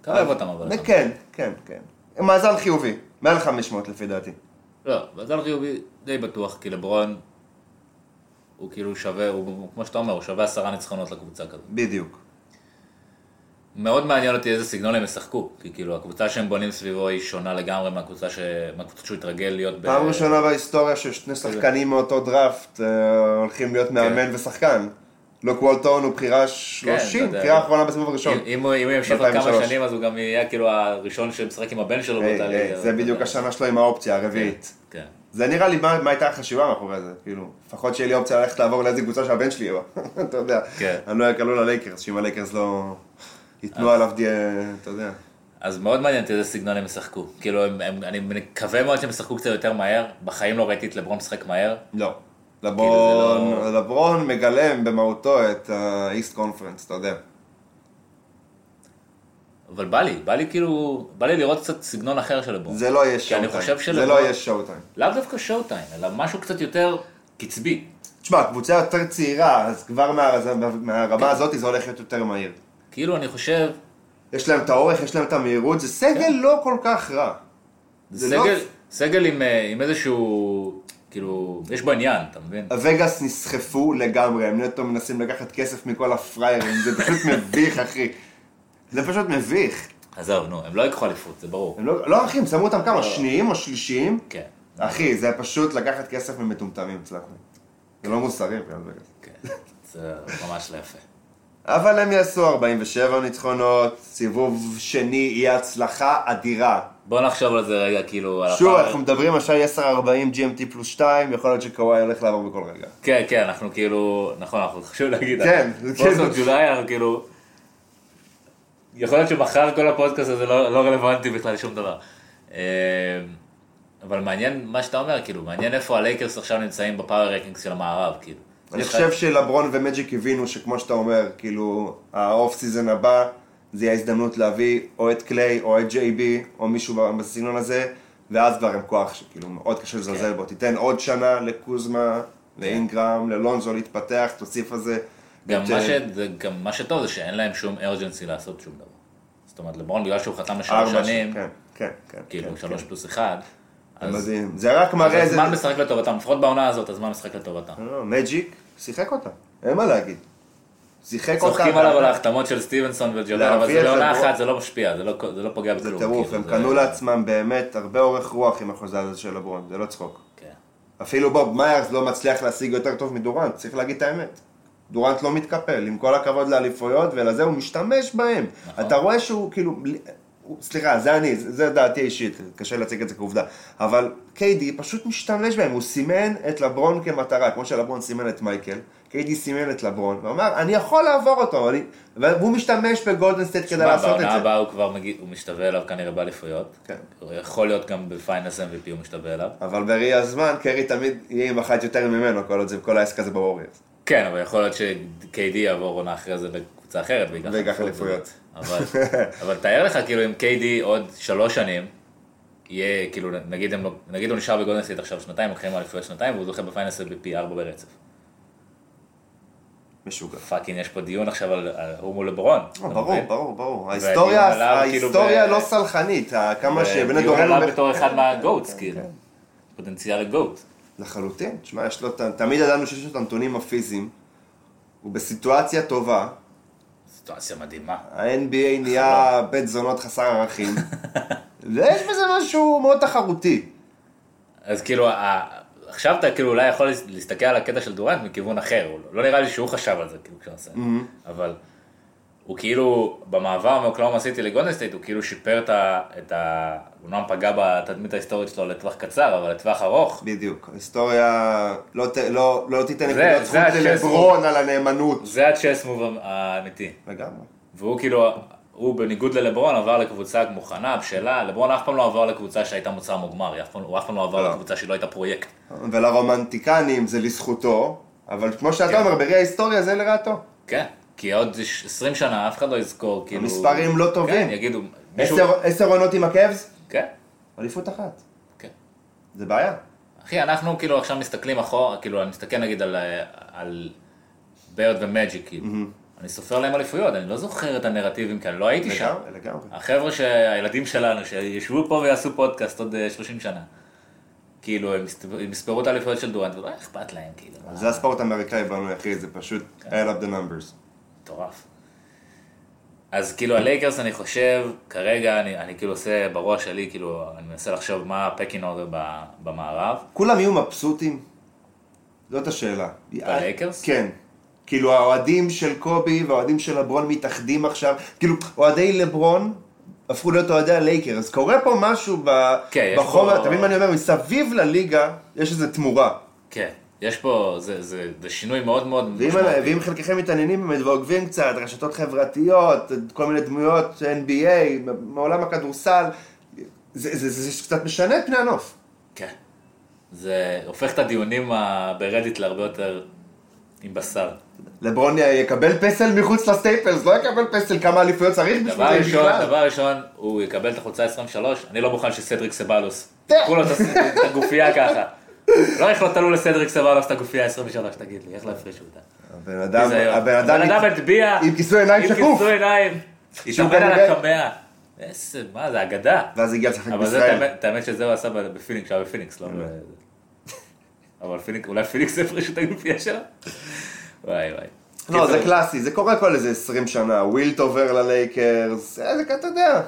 מקרב אותם אבל. כן, כן, כן. מאזן חיובי, מעל 500 לפי דעתי. לא, מזל חיובי די בטוח, כי לברון הוא כאילו שווה, הוא, כמו שאתה אומר, הוא שווה עשרה ניצחונות לקבוצה כזאת. בדיוק. מאוד מעניין אותי איזה סגנון הם ישחקו, כי כאילו הקבוצה שהם בונים סביבו היא שונה לגמרי מהקבוצה, ש... מהקבוצה שהוא התרגל להיות ב... פעם ראשונה בהיסטוריה ששני שחקנים מאותו דראפט אה, הולכים להיות מאמן ושחקן. לוק וולטון הוא בחירה 30, כן. בחירה אחרונה בסיבוב הראשון. אם, הוא ימשיך עוד כמה ב-2003. שנים אז הוא גם יהיה כאילו הראשון שמשחק עם הבן שלו באותה ליגה. זה בדיוק השנה שלו עם האופציה הרביעית. כן. זה נראה לי מה מה הייתה החשיבה מאחורי זה, כאילו, לפחות שיהיה לי אופציה ללכת לעבור לאיזה קבוצה שהבן שלי יהיה בה, אתה יודע, כן. אני לא אקלו ללייקרס, שאם הלייקרס לא ייתנו עליו, אתה יודע, אז מאוד מעניין אותי איזה סגנון הם ישחקו. כאילו, אני מקווה מאוד שהם ישחקו קצת יותר מהר. בחיים לא ראיתי את לברון משחק מהר. לא. כאילו, לברון, זה לא- לברון מגלם במהותו את האיסט קונפרנס, אתה יודע. אבל בא לי, בא לי כאילו, בא לי לראות קצת סגנון אחר של לברון. זה לא יהיה כי אני שואו חושב טיים, זה שלברון- לא יהיה שואו טיים. לאו דווקא שואו טיים, אלא משהו קצת יותר קצבי. תשמע, קבוצה יותר צעירה, אז כבר מה- מהרמה הזאת זה הולך להיות יותר מהיר. כאילו, אני חושב, יש להם את האורך, יש להם את המהירות, זה סגל לא כל כך רע. זה זה לא- סגל, סגל עם, אה, עם איזשהו, כאילו, יש בו עניין, אתה מבין? הווגאס נסחפו לגמרי, הם נטו מנסים לקחת כסף מכל הפריירים, זה פשוט מביך, אחי. זה פשוט מביך. עזוב, נו, הם לא ייקחו אליפות, זה ברור. לא, לא אחי, הם שמו אותם כמה, שניים או שלישיים? כן. אחי, זה פשוט לקחת כסף ממטומטמים אצלנו. זה לא מוסרי. כן, זה ממש לא יפה. אבל הם יעשו 47 ניצחונות, סיבוב שני יהיה הצלחה אדירה. בוא נחשוב על זה רגע, כאילו, על שוב, הפער- אנחנו מדברים השעה 10-40 GMT פלוס 2, יכול להיות שקוואי הולך לעבור בכל רגע. כן, כן, אנחנו כאילו, נכון, אנחנו חשוב להגיד, כן, פוסט כן. ג'ולי, אנחנו כאילו, יכול להיות שמחר כל הפודקאסט הזה לא לא רלוונטי בכלל לשום דבר. אה, אבל מעניין מה שאתה אומר, כאילו, מעניין איפה הלייקרס עכשיו נמצאים ב power rankings של המערב, כאילו. אני חושב שלברון ומג'יק הבינו שכמו שאתה אומר, כאילו, ה off season הבא, זה יהיה הזדמנות להביא או את קליי או את ג'יי בי, או מישהו בסגנון הזה, ואז כבר הם כוח שכאילו מאוד קשה לזלזל כן. בו. תיתן עוד שנה לקוזמה, לאינגרם, ללונזו להתפתח, תוסיף על זה. גם את, מה, אה, ש... זה גם מה שטוב זה שאין להם שום urgency לעשות שום דבר. זאת אומרת, לברון בגלל שהוא חתם לשלוש שנים, כן, כן, כן. כאילו כן, שלוש כן. פלוס אחד, זה אז מדהים. זה רק אז מראה איזה... הזמן משחק לטובתם, לפחות בעונה הזאת הזמן משחק לטובתם. לא, מג'יק, שיחק אותה, אין מה להגיד. שיחק אותה. צוחקים עליו על ההחתמות של סטיבנסון וג'ובל, אבל זה בעונה לברון. אחת, זה לא משפיע, זה לא- זה לא פוגע בכלום. זה טירוף, כאילו, הם קנו לעצמם באמת הרבה אורך רוח עם החוזה הזה של לברון, זה לא צחוק. כן. אפילו בוב מיירס לא מצליח להשיג יותר טוב מדורנט, צריך להגיד את האמת. דורנט לא מתקפל, עם כל הכבוד לאליפויות ולזה, הוא משתמש בהם. נכון. אתה רואה שהוא כאילו, סליחה, זה אני, זה דעתי האישית, קשה להציג את זה כעובדה. אבל קיידי פשוט משתמש בהם, הוא סימן את לברון כמטרה, כמו שלברון סימן את מייקל, קיידי סימן את לברון, ואמר, אני יכול לעבור אותו, אני... והוא משתמש בגולדן סטייט כדי לעשות את בעונה זה. הבאה הוא כבר מגיע, הוא משתווה אליו כנראה באליפויות. כן. הוא יכול להיות גם ב finals MVP הוא משתווה אליו. אבל בראי הזמן, קרי תמיד יהיה עם אחת יותר ממנו, כל עוד זה כל העסק הזה בווריארס. כן, אבל יכול להיות ש-KD יעבור עונה אחרי זה לקבוצה אחרת אליפות. אליפויות. אבל, אבל תאר לך כאילו אם KD עוד שלוש שנים, יהיה כאילו, נגיד, הם, לא- נגיד הוא נשאר בגולדנסטייט עכשיו שנתיים, לוקחים אליפויות שנתיים, והוא זוכה ב finals MVP ארבע ברצף. משוגע. fucking, יש פה דיון עכשיו על, על הוא מול לברון. לא, ברור? ברור, ברור. ההיסטוריה, כאילו ההיסטוריה ב- לא סלחנית, כמה שבני ודיון דורנו... עליו בתור אחד מה GOATs, כאילו. פוטנציאל ל GOAT. לחלוטין. תשמע, יש לו, תמיד ידענו שיש לו את הנתונים הפיזיים. הוא בסיטואציה טובה. סיטואציה מדהימה. ה-NBA נהיה בית זונות חסר ערכים. ויש בזה משהו מאוד תחרותי. אז כאילו, עכשיו אתה כאילו אולי יכול להסתכל על הקטע של דורנט מכיוון אחר, הוא לא נראה לי שהוא חשב על זה, כאילו, כשהוא עושה, אבל הוא כאילו, במעבר מאוקלאומה סיטי לגולדנסטייט, הוא כאילו שיפר את ה... את ה... הוא אומנם פגע בתדמית ההיסטורית שלו לטווח קצר, אבל לטווח ארוך, בדיוק. ההיסטוריה לא ת- לא לא תיתן זה זכות ללברון על הנאמנות. זה הצ'ס מוב האמיתי. לגמרי. והוא כאילו, הוא בניגוד ללברון עבר לקבוצה מוכנה, בשלה, לברון אף פעם לא עבר לקבוצה שהייתה מוצר מוגמר, הוא אף פעם לא עבר לא. לקבוצה שלא הייתה פרויקט. ולרומנטיקנים זה לזכותו, אבל כמו שאתה כן. אומר, בראי ההיסטוריה זה לרעתו. כן, כי עוד 20 שנה אף אחד לא יזכור, כאילו... המספרים לא טובים. כן, יגידו. עשר- עונות עם הקאבס? כן, אליפות אחת. כן. זה בעיה. אחי, אנחנו כאילו עכשיו מסתכלים אחורה, כאילו, אני מסתכל נגיד על, אה, על ברד ומג'יק, כאילו. אני סופר להם אליפויות, אני לא זוכר את הנרטיבים כאן, לא הייתי שם. לגמרי, לגמרי. החבר'ה שהילדים שלנו, שישבו פה ויעשו פודקאסט עוד אה, 30 שנה. כאילו, הם יספרו את האליפויות של דורנט, ולא אכפת להם, כאילו. זה הספורט האמריקאי בנוי, אחי, זה פשוט כן. add up the numbers. מטורף. אז כאילו הלייקרס אני חושב, כרגע אני, אני כאילו עושה בראש שלי, כאילו, אני מנסה לחשוב מה ה pecking order במערב. כולם יהיו מבסוטים? זאת השאלה. בלייקרס? כן. כאילו האוהדים של קובי והאוהדים של לברון מתאחדים עכשיו, כאילו אוהדי לברון הפכו להיות אוהדי הלייקרס. קורה פה משהו ב... כן, בחומר, אתה מבין מה אני אומר? מסביב לליגה יש איזו תמורה. כן, יש פה, זה, זה, זה שינוי מאוד מאוד ואם, ואם חלקכם מתעניינים באמת ועוקבים קצת, רשתות חברתיות, כל מיני דמויות NBA, מעולם הכדורסל, זה, זה, זה, זה קצת משנה את פני הנוף. כן. זה הופך את הדיונים ברדיט להרבה יותר עם בשר. לברון יקבל פסל מחוץ לסטייפלס, לא יקבל פסל כמה אליפויות צריך בשביל זה בכלל. דבר ראשון, הוא יקבל את החולצה 23, אני לא מוכן שסדריק סבלוס. קחו לו את הס- את הגופייה ככה. לא איך לא תלו לסדריק סבלוס את הגופייה 23, תגיד לי, איך לא הפרישו אותה? הבן אדם. הבן אדם, הטביע, עם כיסוי עיניים עם שקוף. כיסוי עיניים, התאמן על הקמע. איזה, מה זה, אגדה. ואז הגיע לשחק אבל זה, בישראל. את האמת- שזה הוא עשה בפיניקס, שהיה בפיניקס, לא? ב- אבל פיניק, אולי פיניקס הפרישו את הגופייה שלו? וואי וואי. לא, זה קלאסי, זה קורה כל איזה 20 שנה, ווילט עובר ללייקרס, זה אתה יודע.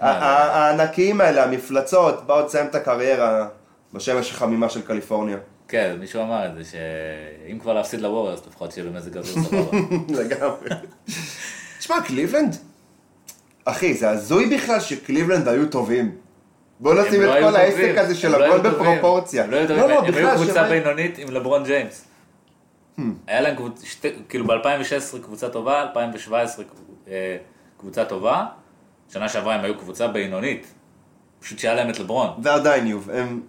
הענקיים האלה, המפלצות, באו לסיים את הקריירה בשמש החמימה של קליפורניה. כן, מישהו אמר את זה, שאם כבר להפסיד לווריורס, לפחות שיהיה במזג אוויר סבבה. לגמרי. תשמע, קליבלנד, אחי, זה הזוי בכלל שקליבלנד היו טובים. בוא נשים את לא היו כל העסק טובים, הזה של לא הכל טובים. בפרופורציה. הם לא היו טובים, לא, לא, הם היו קבוצה בינונית עם לברון ג'יימס. היה להם קבוצה, כאילו ב-2016 קבוצה טובה, 2017 אה, קבוצה טובה, שנה שעברה הם היו קבוצה בינונית. פשוט שהיה להם את לברון. ועדיין יוב, הם...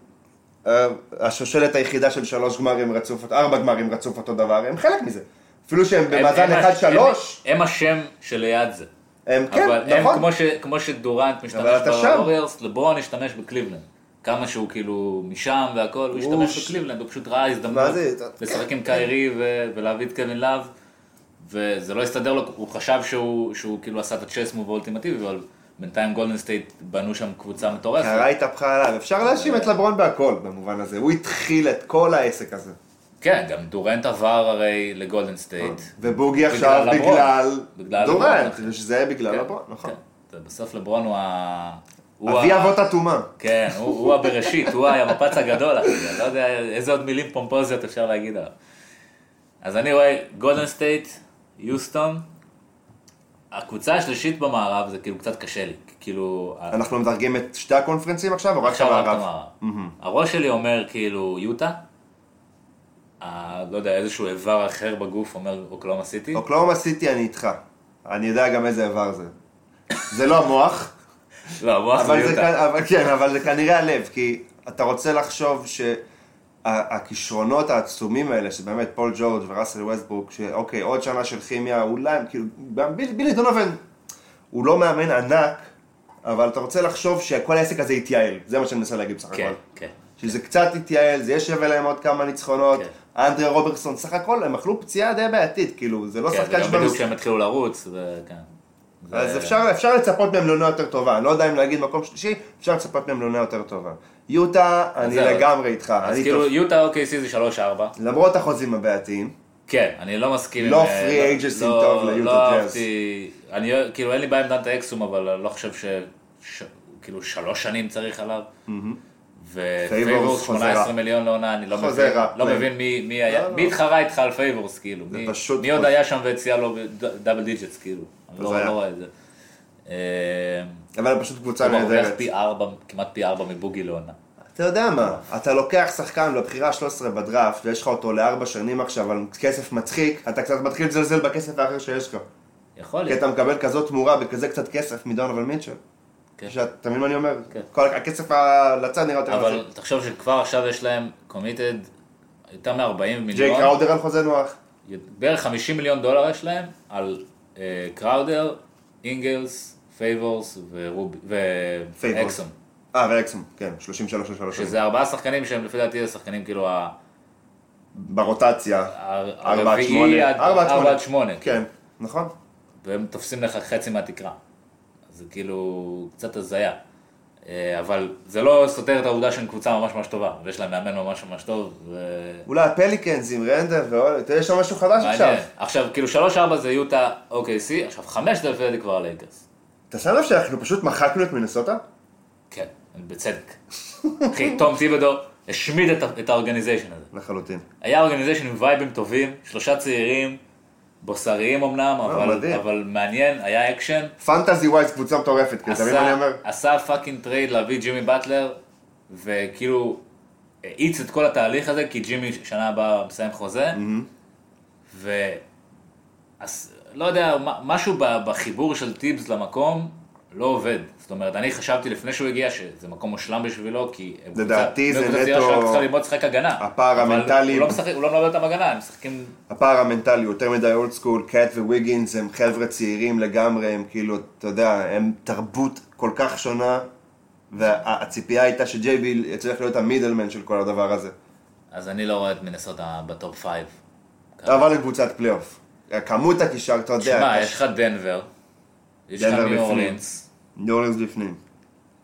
אה, השושלת היחידה של שלוש גמרים רצוף, ארבע גמרים רצוף אותו דבר, הם חלק מזה. אפילו שהם הם- במאזן הם 1-3, הש- הם- השם שליד זה. הם כן, אבל הם נכון. כמו ש- כמו שדורנט משתמש. בווריורס, לברון השתמש בקליבלנד. כמה שהוא כאילו משם והכל, הוא השתמש בקליבלנד, הוא פשוט ראה הזדמנות? לשחק עם קיירי ולהביא את קווין לאב, וזה לא הסתדר לו, הוא חשב שהוא שהוא כאילו עשה את ה chess move האולטימטיבי, אבל בינתיים גולדן סטייט בנו שם קבוצה מטורפת. קרה התהפכה עליו, אפשר להאשים את לברון בהכל במובן הזה, הוא התחיל את כל העסק הזה. כן, גם דורנט עבר הרי לגולדן סטייט. ובוגי עכשיו בגלל דורנט. שזה היה בגלל כן, לברון, נכון. כן. זה בסוף לברון הוא ה... אבי אבות הטומאה. כן, הוא, הוא הבראשית, הוא המפץ הגדול, אני לא יודע איזה עוד מילים פומפוזיות אפשר להגיד עליו. אז אני רואה גולדן סטייט, יוסטון, הקבוצה השלישית במערב זה כאילו קצת קשה לי, כאילו, אנחנו מדרגים את שתי הקונפרנסים עכשיו, או רק את עכשיו רק המערב? הראש שלי אומר כאילו יוטה, לא יודע, איזשהו איבר אחר בגוף אומר אוקלאומה סיטי, אוקלאומה סיטי אני איתך. אני יודע גם איזה איבר זה. זה לא המוח, לא, המוח זה יוטה. כן, אבל זה כנראה הלב, כי אתה רוצה לחשוב שהכישרונות העצומים האלה, שבאמת פול ג'ורג' וראסל ווסטברוק, שאוקיי, עוד שנה של כימיה, אולי, כאילו, ביל- בילי דונובן, הוא לא מאמן ענק, אבל אתה רוצה לחשוב שכל העסק הזה יתייעל, זה מה שאני מנסה להגיד בסך כן, הכל. כן. שזה קצת יתייעל, זה ישב אליהם עוד כמה ניצחונות. כן. אנדריה רוברטסון, סך הכל הם אכלו פציעה די בעייתית, כאילו, זה לא כן, שחקן וגם בדיוק שבנוס... כשהם התחילו לרוץ, וכן. אז זה- אפשר, אפשר לצפות מהם לעונה יותר טובה, אני לא יודע אם להגיד מקום שלישי, אפשר לצפות מהם לעונה יותר טובה. יוטה, אני זהו. לגמרי איתך, אז כאילו טוב. יוטה אוקיי סי זה 3-4. למרות החוזים הבעייתיים, כן, אני לא מסכים לא עם... אה, free agency לא- טוב ליוטה לא ג'אז. אהבתי, אני כאילו אין לי בעיה עם דנטה אקסום, אבל אני לא חושב ש... ש- כאילו שלוש שנים צריך עליו. ופייבורס חוזר 18 רע. מיליון לעונה, אני לא מבין, לא. מבין מי מי היה, מי. התחרה איתך על פייבורס כאילו, מי- מי עוד. היה שם והציע לו double digits כאילו, אני לא רואה את זה. אה, אבל פשוט קבוצה הוא מרוויח נהדרת. פי ארבע, כמעט פי ארבע מבוגי לעונה. אתה יודע מה, אתה לוקח שחקן לבחירה 13 בדראפט, ויש לך אותו לארבע שנים עכשיו על כסף מצחיק, אתה קצת מתחיל לזלזל בכסף האחר שיש לך. יכול כי להיות. אתה מקבל כזאת תמורה בכזה קצת כסף מדונובל מיטשל. כן. אתה מבין מה אני אומר? כן. כל הכסף לצד נראה יותר אבל. תחשוב שכבר עכשיו יש להם קומיטד יותר מ-40 מיליון. ג'יי קראודר על חוזה נוח. בערך 50 מיליון דולר יש להם על אה, קראודר, אינגלס, פייבורס. ואקסום. אה, ואקסום, כן, 33 על 3 שזה ארבעה שחקנים שהם לפי דעתי השחקנים כאילו ה- ברוטציה. ה- ארבע עד הרביעי שמונה. עד ארבע עד ארבע שמונה. עד שמונה. כן, נכון. והם תופסים לך חצי מהתקרה. זה כאילו קצת הזיה. אה, אבל זה לא סותר את העובדה שהם קבוצה ממש ממש טובה, ויש להם מאמן ממש ממש טוב, ו... אולי הפליקנס עם רנדל ועוד, יש שם משהו חדש עכשיו. מעניין. עכשיו, כאילו שלוש ארבע זה יוטה OKC, עכשיו חמש זה לפי דעתי כבר הלייקרס. אתה שם לב שאנחנו פשוט מחקנו את מינסוטה? כן, בצדק. אחי, תום טיבדו השמיד את, את ה organization הזה. לחלוטין. היה organization עם vibe ים טובים, שלושה צעירים, בוסריים אמנם, אבל, מדהים. אבל מעניין, היה אקשן. fantasy wise קבוצה מטורפת, כאילו, אתה מבין מה אני אומר? עשה fucking trade להביא ג'ימי באטלר, וכאילו האיץ את כל התהליך הזה, כי ג'ימי שנה הבאה מסיים חוזה, ו... אז, לא יודע, משהו בחיבור של טיבס למקום לא עובד. זאת אומרת, אני חשבתי לפני שהוא הגיע שזה מקום מושלם בשבילו, כי... לדעתי זה נטו- שרק צריכה ללמוד לשחק הגנה. הפער המנטלי- הוא לא משחק, הוא לא מלמד אותם הגנה, הם משחקים... הפער המנטלי יותר מדי old school, קאט וויגינס הם חבר'ה צעירים לגמרי, הם כאילו, אתה יודע, הם תרבות כל כך שונה, והציפייה הייתה שג'יי ביל יצליח להיות ה middleman של כל הדבר הזה. אז אני לא רואה את מנסוטה ב top five. אבל הם קבוצת פלייאוף. כמות הקישר, אתה יודע, שמע, יש לך דנבר, יש לך ניו. אורלינס, ניו אורלינס בפנים.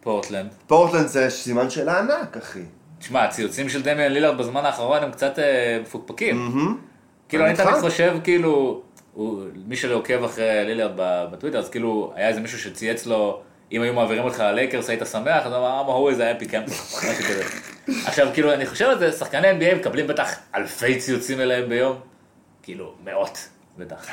פורטלנד. פורטלנד זה סימן שאלה ענק, אחי. תשמע, הציוצים של דמיאן לילארד בזמן האחרון הם קצת אה, מפוקפקים. מהמם. כאילו, אני תמיד איתך. חושב, כאילו, הוא- מי שעוקב אחרי לילארד בטוויטר, אז כאילו, היה איזה מישהו שצייץ לו, אם היו מעבירים אותך ללייקרס היית שמח, אז הוא אמר, "I'm always a happy camp, משהו כזה. עכשיו, כאילו, אני חושב על זה, שחקני NBA מקבלים בטח אלפי ציוצים אליהם ביום, כאילו, מאות, בטח.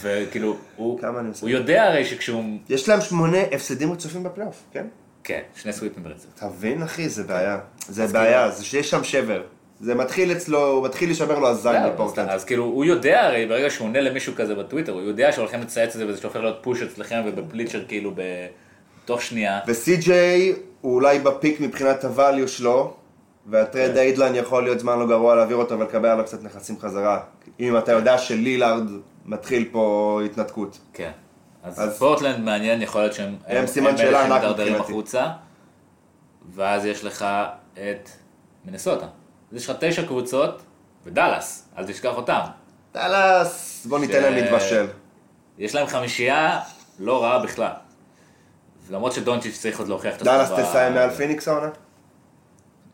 וכאילו, הוא? הוא יודע הרי שכשהוא, יש להם שמונה הפסדים רצופים בפלייאוף, כן? כן, שני סוויפים ברצף. תבין אחי, זה בעיה. זה בעיה, זה שיש שם שבר. זה מתחיל אצלו, הוא מתחיל להישבר לו הזין זהו, בפורטלנד. אז- אז כאילו, הוא יודע הרי, ברגע שהוא עונה למישהו כזה בטוויטר, הוא יודע שהולכים לצייץ את זה וזה שהופך להיות push אצלכם בבליצ'ר כאילו בתוך שנייה. וסי.ג'יי הוא אולי ב peak מבחינת ה value שלו, וה trade כן. דיידליין יכול להיות זמן לא גרוע להעביר אותו ולקבל עליו קצת נכסים חזרה. אם אתה יודע שלילארד מתחיל פה התנתקות. כן. אז אז- פורטלנד מעניין, יכול להיות שהם הם סימן שאלה אלה ענק מבחינתי. החוצה, ואז יש לך את מנסוטה. אז יש לך תשע קבוצות, ודאלאס, אל תשכח אותם. דאלאס, בוא ניתן להם ש- להתבשל. יש להם חמישייה לא רעה בכלל. למרות שדונצ'יץ' צריך עוד להוכיח את דאלאס עצמו ב- תסיים מעל פיניקס העונה?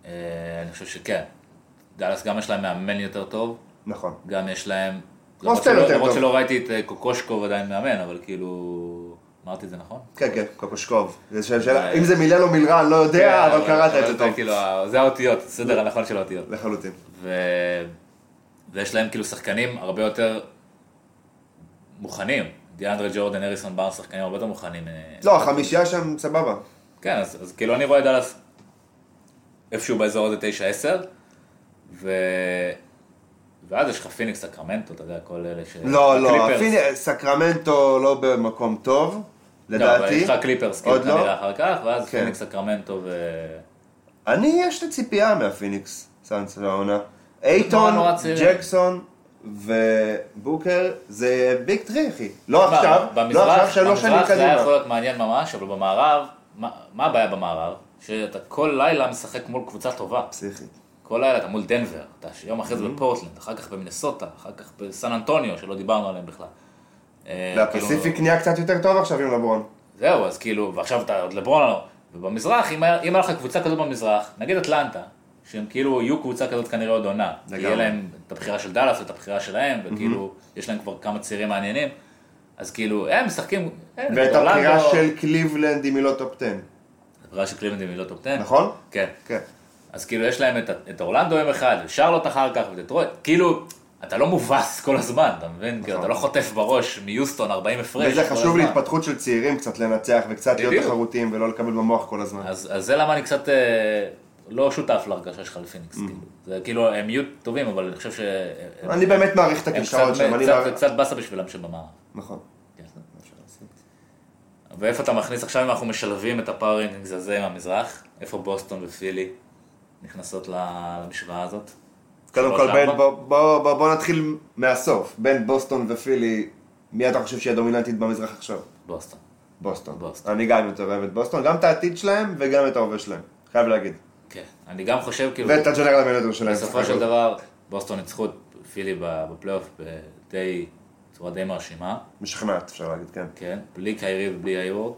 אה, אני חושב שכן. דאלאס גם יש להם מאמן יותר טוב, נכון. גם יש להם... roster למרות שלא- יותר למרות טוב. שלא ראיתי את אה, קוקושקוב עדיין מאמן, אבל כאילו... אמרתי את זה נכון? כן, כן, קוקושקוב. אם זה מילל או מילרע, אני לא יודע, כן, אבל קראת את זה טוב. כאילו, זה האותיות, הסדר הנכון של האותיות. לחלוטין. ויש להם כאילו שחקנים הרבה יותר מוכנים. דיאנדרה ג'ורדן, הריסון בארנס, שחקנים הרבה יותר מוכנים. אה, לא, החמישייה שם סבבה. כן, אז, אז כאילו אני רואה את דאלאס איפשהו באזור הזה 9-10, ו... ואז יש לך פיניקס, סקרמנטו, אתה יודע, כל אלה ש... לא, לא, הקליפרס. הפיני- סקרמנטו לא במקום טוב, לא, אבל לדעתי. יש לך קליפרס, כאילו, עוד לא? כנראה אחר כך, ואז כן. פיניקס, סקרמנטו ו... אני, יש לי ציפייה מהפיניקס, סאנס העונה. אייטון. ג'קסון ובוקר, זה big three, אחי. לא עכשיו, לא עכשיו, שלוש שנים במזרח זה היה קדימה. יכול להיות מעניין ממש, אבל במערב, מה, הבעיה במערב? שאתה כל לילה משחק מול קבוצה טובה. פסיכי. כל לילה אתה מול דנבר, אתה יום אחרי Mm-hmm. זה בפורטלנד, אחר כך במינסוטה, אחר כך בסן אנטוניו, שלא דיברנו עליהם בכלל. אה, כאילו, והפסיפיק נהיה קצת יותר טוב עכשיו עם לברון. זהו, אז כאילו, ועכשיו אתה עוד לברון, לא. ובמזרח, אם היה אם לך קבוצה כזאת במזרח, נגיד אטלנטה, שהם כאילו יהיו קבוצה כזאת כנראה עוד עונה, כי לגמרי. יהיה להם את הבחירה של דאלאס ואת הבחירה שלהם, וכאילו, יש להם כבר כמה צעירים מעניינים, אז כאילו, הם משחקים, ואת הבחירה של קליבלנד אם היא לא top 10, הבחירה של קליבלנד היא לא top 10, נכון? כן. כן. אז כאילו יש להם את, את אורלנדו יום אחד, ושרלוט אחר כך, ודטרויט, כאילו, אתה לא מובס כל הזמן, אתה מבין? כאילו, אתה לא חוטף בראש מיוסטון 40 הפרש. וזה חשוב. להתפתחות של צעירים קצת לנצח וקצת להיות בדיוק. תחרותיים ולא לקבל במוח כל הזמן. אז, אז זה למה אני קצת אה, לא שותף להרגשה שלך לפיניקס, כאילו. זה כאילו, הם יהיו טובים, אבל אני חושב ש... הם- אני באמת מעריך את הכישרון שלהם. קצת, מעריך- קצת באסה בשבילם שבמערב. נכון. כן. ואיפה אתה מכניס, עכשיו אם אנחנו משלבים את הפאורינגס הזה עם המזרח, איפה בוסטון ופילי נכנסות למשוואה הזאת? קודם כל, בין-? בוא- בוא בוא- בוא נתחיל מהסוף. בין בוסטון ופילי, מי אתה חושב שהיא הדומיננטית במזרח עכשיו? בוסטון. בוסטון. בוסטון. אני גם יותר אוהב את בוסטון, גם את העתיד שלהם וגם את ההווה שלהם. חייב להגיד. כן. אני גם חושב, כאילו, ואת ה general manager שלהם. בסופו של דבר, בוסטון ניצחו את פילי בפלייאוף בדי, בצורה די מרשימה. משכנעת, אפשר להגיד, כן. כן, בלי קיירי ובלי הייוורד,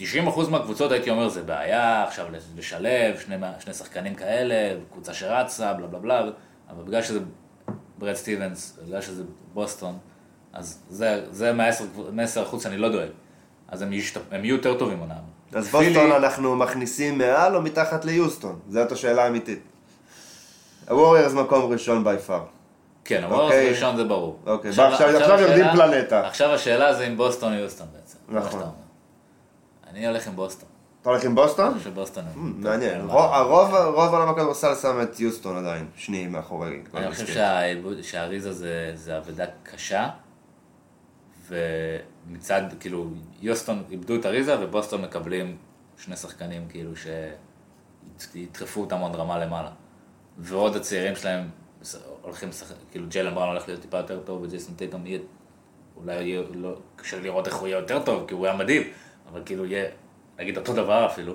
וב-90% מהקבוצות הייתי אומר זה בעיה עכשיו לשלב שני, שני שחקנים כאלה, קבוצה שרצה, בלה בלה בלה, אבל בגלל שזה ברד סטיבנס, בגלל שזה בוסטון, אז זה, זה מה-10 אחוז שאני לא דואג, אז הם, ישת, הם יהיו יותר טובים עונה. אז פילי- בוסטון אנחנו מכניסים מעל או מתחת ליוסטון? זאת השאלה האמיתית. הווריירס מקום ראשון by far. כן, הווריורס אוקיי. ראשון זה ברור. אוקיי, עכשיו- עכשיו יורדים השאלה- פלנטה. עכשיו השאלה זה אם בוסטון או יוסטון בעצם. נכון. אני הולך עם בוסטון. אתה הולך עם בוסטון? אני חושב שבוסטון... הם- מעניין. רוב- עולם הכדורסל שם את יוסטון עדיין, שניים מאחורי. אני חושב שהאריזה זה, עבודה קשה, ומצד, כאילו, יוסטון איבדו את אריזה ובוסטון מקבלים שני שחקנים, כאילו, שידחפו אותם עוד רמה למעלה. ועוד הצעירים שלהם הולכים לשחק, כאילו, ג'יילן בראון הולך להיות טיפה יותר טוב, וג'ייסון טייטום יהיה, אולי יהיה, לא, קשה לראות איך הוא יהיה יותר טוב, כי הוא היה מדהים, אבל כאילו יהיה, נגיד אותו דבר אפילו.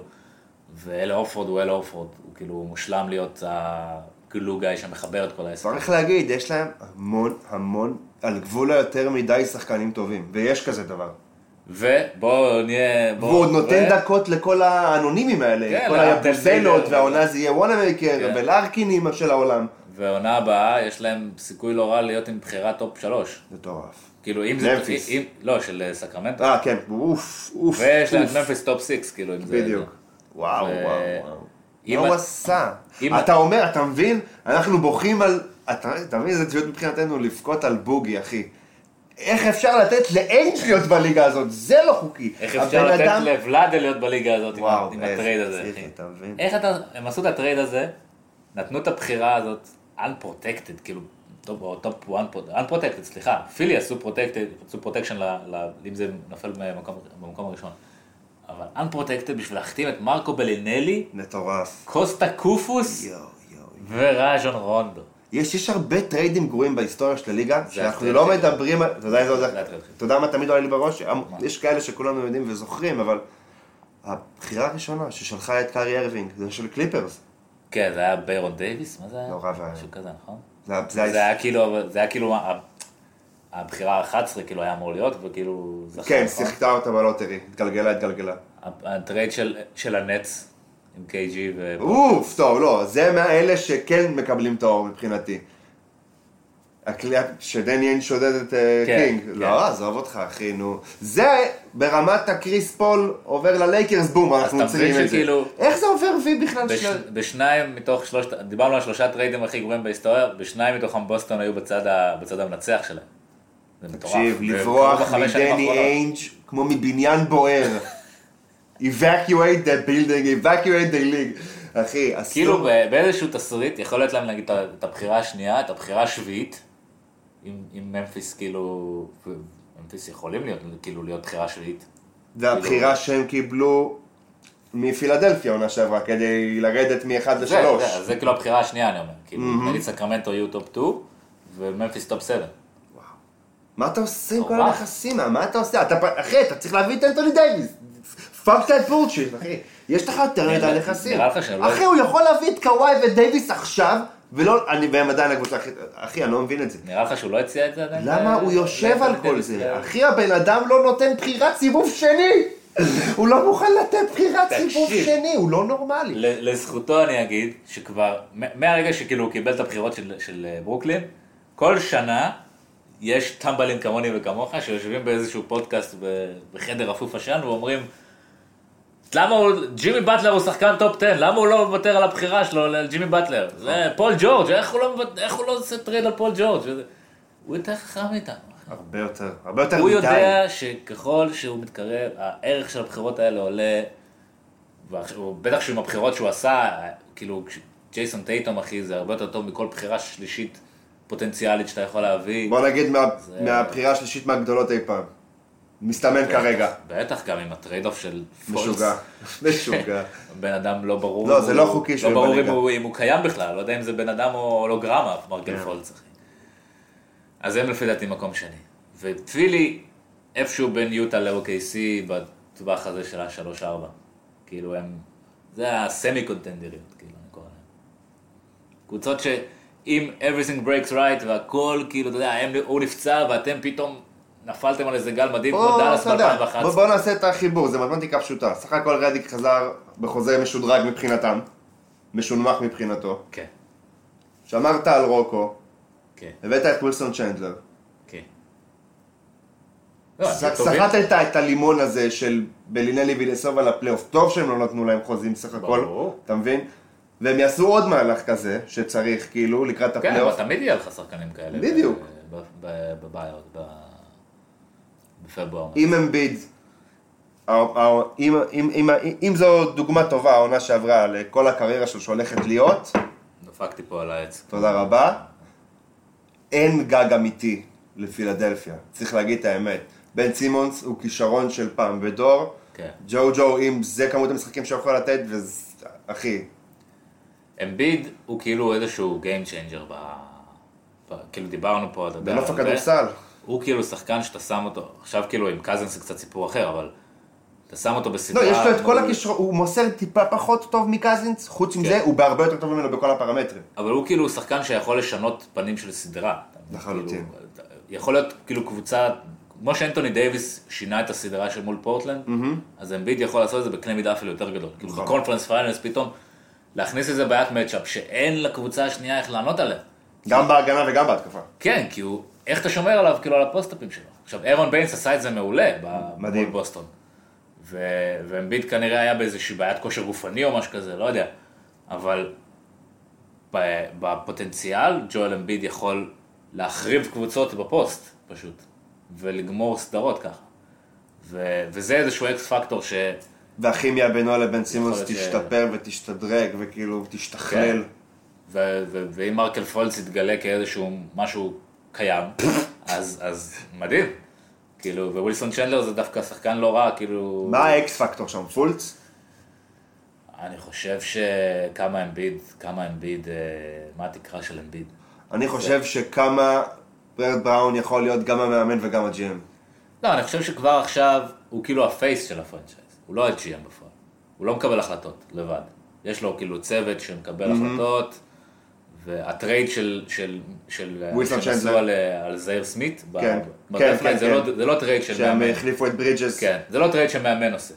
ואלה אורפורד הוא אלה אורפורד, הוא כאילו מושלם להיות הגלו גיא שמחבר את כל העסק. צריך להגיד, יש להם המון המון, על גבול היותר מדי שחקנים טובים, ויש כזה דבר. ובואו נהיה... בוא- והוא עוד נותן ו- דקות לכל האנונימים האלה, כן, כל היבוסלות, וילר. והעונה זה יהיה וואנמייקר, כן. ולארקינים של העולם. והעונה הבאה, יש להם סיכוי לא רע להיות עם בחירת top שלוש. מטורף. כאילו, אם זה... ממפיס. לא, של אה, סקרמנטו. אה, כן, אוף, אוף. ויש להם. ממפיס top six, כאילו, אם זה... בדיוק. וואו, וואו, וואו. מה הוא עשה? אתה אומר, אתה מבין? אנחנו בוכים על... אתה מבין איזה צביעות מבחינתנו לבכות על בוגי, אחי. איך אפשר לתת לאיינג' להיות בליגה הזאת? זה לא חוקי. איך אפשר לתת אדם- לוולאדה להיות בליגה הזאת עם וואו, עם איזה הטרייד הזה, אחי? אתה מבין? איך אתה... הם עשו את הטרייד הזה, נתנו את הבחירה הזאת, unprotected, כאילו, טופ או טופ unprotected, סליחה, פילי עשו protected, עשו protection, אם זה נופל במקום- הראשון. אבל unprotected בשביל להחתים את מרקו בלינלי, מטורף. קוסטה קופוס. וראז'ון רונדו. יש, יש הרבה טריידים גרועים בהיסטוריה של הליגה, שאנחנו לא. מדברים אתה יודע מה תמיד עולה לי בראש? יש כאלה שכולנו יודעים וזוכרים, אבל... הבחירה הראשונה ששלחה את קארי ארווינג, זה של קליפרס. כן, זה היה ביירון דייוויס? מה זה היה? נורא ואיום. משהו כזה, נכון? זה זה זה היה... כאילו, זה היה כאילו, הבחירה ה-11 כאילו היה אמור להיות, וכאילו כן? שיחקה אותה בלוטרי, התגלגלה, התגלגלה. הטרייד של, של הנץ עם KG ו... אוף, טוב, לא, זה מהאלה שכן מקבלים את האור מבחינתי. הכלי שדני אין שודד את אה, כן, קינג. כן. לא, עזוב אותך, אחי, נו. זה ברמת הקריס פול עובר ללייקרס, בום, אנחנו מבין את זה. שכאילו- איך זה עובר וי בכלל בש, של... בשניים מתוך שלושת, דיברנו על שלושה טריידים הכי גרועים בהיסטוריה, בשניים מתוכם בוסטון היו בצד, ה, בצד המנצח שלהם. זה מטורף. תקשיב, לברוח מדני. איינג' כמו מבניין בוער. evacuate the building, evacuate the league. אחי, אסור... כאילו באיזשהו תסריט יכול להיות להם ה- את הבחירה השנייה, את הבחירה השביעית, אם אם ממפיס כאילו, ממפיס יכולים להיות כאילו להיות בחירה שביעית. זה הבחירה שהם קיבלו מפילדלפיה עונה שעברה, כדי לרדת מ-1 זה, ל-3. זה, זה כאילו הבחירה השנייה אני אומר, כאילו נגיד סקרמנטו יהיו טופ 2 וממפיס טופ 7. מה אתה עושה עם כל. הנכסים? מה אתה עושה? אתה, אחי, אתה צריך להביא את אנטוני דייוויס. fuck את בורצ'יט, אחי. יש לך יותר מדי נראה- נכסים. אחי, הוא יכול להביא את קוואי ודייוויס עכשיו, ולא, אני, והם עדיין הקבוצה הכי... אחי, אני לא מבין את זה. נראה לך שהוא לא הציע את זה עדיין? למה ל- הוא יושב ל- על כל זה? אחי, הבן אדם לא נותן בחירת סיבוב שני! הוא לא מוכן לתת בחירת סיבוב. שני, הוא לא נורמלי. לזכותו אני אגיד, שכבר, מהרגע שכאילו הוא קיבל את הבחירות של, של אה, ברוקלין, כל שנה יש טמבלים כמוני וכמוך, שיושבים באיזשהו פודקאסט בחדר אפוף עשן ואומרים, למה הוא, ג'ימי באטלר הוא שחקן טופ 10, למה הוא לא מוותר על הבחירה שלו לג'ימי באטלר? זה פול ג'ורג', איך הוא לא, איך הוא לא עושה טרייד על פול ג'ורג'? הוא יותר חכם מאיתנו. הרבה יותר, הרבה יותר הוא מדי. יודע שככל שהוא מתקרב, הערך של הבחירות האלה עולה, בטח שעם הבחירות שהוא עשה, כאילו ג'ייסון טייטום אחי זה הרבה יותר טוב מכל בחירה שלישית פוטנציאלית שאתה יכול להביא. בוא נגיד מה- זה- מהבחירה השלישית מהגדולות אי פעם. מסתמן כרגע. בטח גם עם הטרייד אוף של פולץ. משוגע. משוגע. בן אדם לא ברור. לא, זה לא חוקי שהוא לא ברור אם בליגה. הוא- קיים בכלל, לא יודע אם זה בן אדם או הולוגרמה, מרגל כן. פולץ אחי. אז הם לפי דעתי מקום שני. ופילי איפשהו בין יוטה ל-OKC בטווח הזה של ה-3-4. כאילו הם, זה ה semi קונטנדריות, כאילו אני קורא להם. קבוצות שאם everything breaks right והכל, כאילו, אתה יודע, הוא נפצע ואתם פתאום נפלתם על איזה גל מדהים כמו דאלאס אתה יודע, ב-2011. בוא- בוא נעשה את החיבור, זה מתמטיקה פשוטה. סך הכל רדיק חזר בחוזה משודרג מבחינתם, משונמך מבחינתו. כן, שמרת על רוקו, כן, הבאת את ווילסון צ'נדלר. כן. לא. סחטת את הלימון הזה של בלינלי וילסובה לפלייאוף. טוב שהם לא נתנו להם חוזים סך הכל. אתה מבין? והם יעשו עוד מהלך כזה, שצריך כאילו, לקראת כן, הפלייאוף. אבל תמיד יהיה לך שחקנים כאלה. בדיוק. ב- ב- בבייר, ב- בפברואר. אם אמביד, אם- אם- אם- אם זו דוגמה טובה, העונה שעברה לכל הקריירה שלו שהולכת להיות, דפקתי פה על העץ. תודה רבה. אין גג אמיתי לפילדלפיה, צריך להגיד את האמת. בן סימונס הוא כישרון של פעם בדור. כן. ג'ו ג'ו, אם זה כמות המשחקים שהוא יכול לתת, וזה... אחי, אמביד הוא כאילו איזשהו Game Changer ב... ב... כאילו דיברנו פה, אתה יודע. בנוף. הכדורסל. הוא כאילו שחקן שאתה שם אותו, עכשיו כאילו עם קזנס זה קצת סיפור אחר, אבל אתה שם אותו לא, בסדרה... יש לו את כל הכישרון, הוא מוסר טיפה פחות טוב מקזינס, חוץ כן. מזה, הוא בהרבה יותר טוב ממנו בכל הפרמטרים. אבל הוא כאילו שחקן שיכול לשנות פנים של סדרה. לחלוטין. כאילו, יכול להיות כאילו קבוצה, כמו שאנטוני דייוויס שינה את הסדרה של מול פורטלנד, אז אמביד יכול לעשות את זה בקנה מידה אפילו יותר גדול. כאילו נכון. ב conference finals פתאום, להכניס איזה בעיית matchup שאין לקבוצה השנייה איך לענות עליה. גם בהגנה וגם בהתקפה. כן, כי הוא, איך אתה שומר עליו, כאילו, על הפוסט-אפים שלו. עכשיו, אירון ביינס עשה את זה מעולה מדהים. מול בוסטון. ו- ואמביד כנראה היה באיזושהי בעיית כושר גופני או משהו כזה, לא יודע. אבל בפוטנציאל, ג'ואל אמביד יכול להחריב קבוצות בפוסט, פשוט. ולגמור סדרות ככה. ו- וזה איזשהו X factor ש... והכימיה בינו לבין סימונס להיות ש- תשתפר ותשתדרג וכאילו תשתכלל. ו- ואם מרקל פולץ יתגלה כאיזשהו משהו קיים, אז, אז מדהים. כאילו, ווילסון צ'נדלר זה דווקא שחקן לא רע, כאילו... מה ה X factor שם? פולץ? אני חושב שכמה אמביד, כמה אמביד, אה, מה התקרה של אמביד? אני חושב שכמה ברד בראון יכול להיות גם המאמן וגם ה GM לא, אני חושב שכבר עכשיו הוא כאילו ה face של ה franchise, הוא לא ה-GM בפועל. הוא לא מקבל החלטות לבד. יש לו כאילו צוות שמקבל החלטות, והטרייד של, של, של, ווילסון שעשו. על, על זייר סמית, ב- כן, בדדליין, כן, כן, זה, כן. לא, זה לא טרייד של שהם מאמן. החליפו את ברידג'ס. כן, זה לא טרייד שמאמן עושה.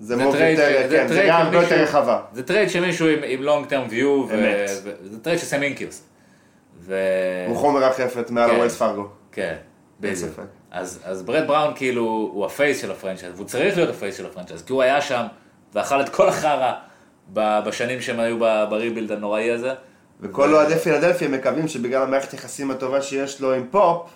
זה זה move יותר, כן, זה גם של הרבה יותר רחבה. זה טרייד של מישהו עם, עם long term view, זה טרייד שסם אינקי עושה. ו... הוא חומר החפת מעל כן. הווילס פארגו. כן, בדיוק. אז, אז ברד בראון כאילו הוא ה face של ה franchise, והוא צריך להיות ה face של ה franchise, כי הוא היה שם ואכל את כל החרא ב- בשנים שהם היו ב- ב rebuild הנוראי הזה. וכל אוהדי פילדלפיה מקווים שבגלל המערכת יחסים הטובה שיש לו עם פופ,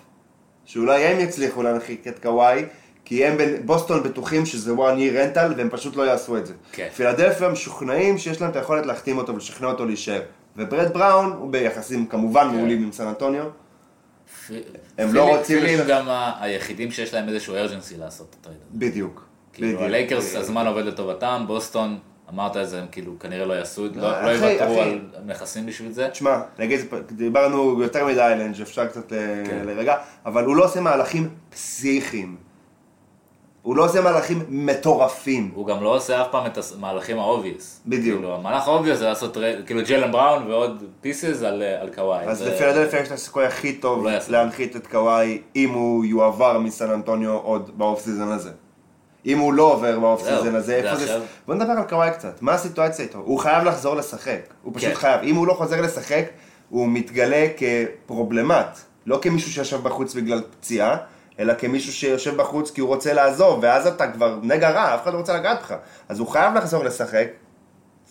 שאולי הם יצליחו להנחית את קוואי, כי הם בין- בוסטון בטוחים שזה one year rental והם פשוט לא יעשו את זה. כן. פילדלפיה משוכנעים שיש להם את היכולת להחתים אותו ולשכנע אותו להישאר. וברד בראון הוא ביחסים כמובן מעולים עם סן אנטוניו. פ- הם לא רוצים פילים לשח- גם ה- היחידים שיש להם איזשהו urgency לעשות את הטרייד הזה. בדיוק. כאילו בדיוק. הלייקרס, הזמן עובד לטובתם, בוסטון, אמרת את זה, הם כאילו כנראה לא יעשו, את- לא אחי, לא יוותרו. על נכסים בשביל זה. תשמע, נגיד, דיברנו יותר מדי איינג', שאפשר קצת ל- כן. לרגע, אבל הוא לא עושה מהלכים פסיכיים. הוא לא עושה מהלכים מטורפים. הוא גם לא עושה אף פעם את המהלכים ה obvious. בדיוק. כאילו, המהלך ה obvious זה לעשות, כאילו ג'לן בראון ועוד פיסס על, על קוואי. אז זה- לפילדלפיה יש את הסיכוי הכי טוב לא. להנחית את קוואי אם הוא יועבר מסן אנטוניו עוד באוף סיזון הזה. אם הוא לא עובר באוף סיזון הזה, זה איפה זה... בוא נדבר על קוואי קצת, מה הסיטואציה איתו? הוא חייב לחזור לשחק, הוא פשוט כן. חייב. אם הוא לא חוזר לשחק, הוא מתגלה כפרובלמט, לא כמישהו שיושב בחוץ בגלל פציעה, אלא כמישהו שיושב בחוץ כי הוא רוצה לעזוב, ואז אתה כבר נגע רע, אף אחד לא רוצה לגעת בך. אז הוא חייב לחזור לשחק.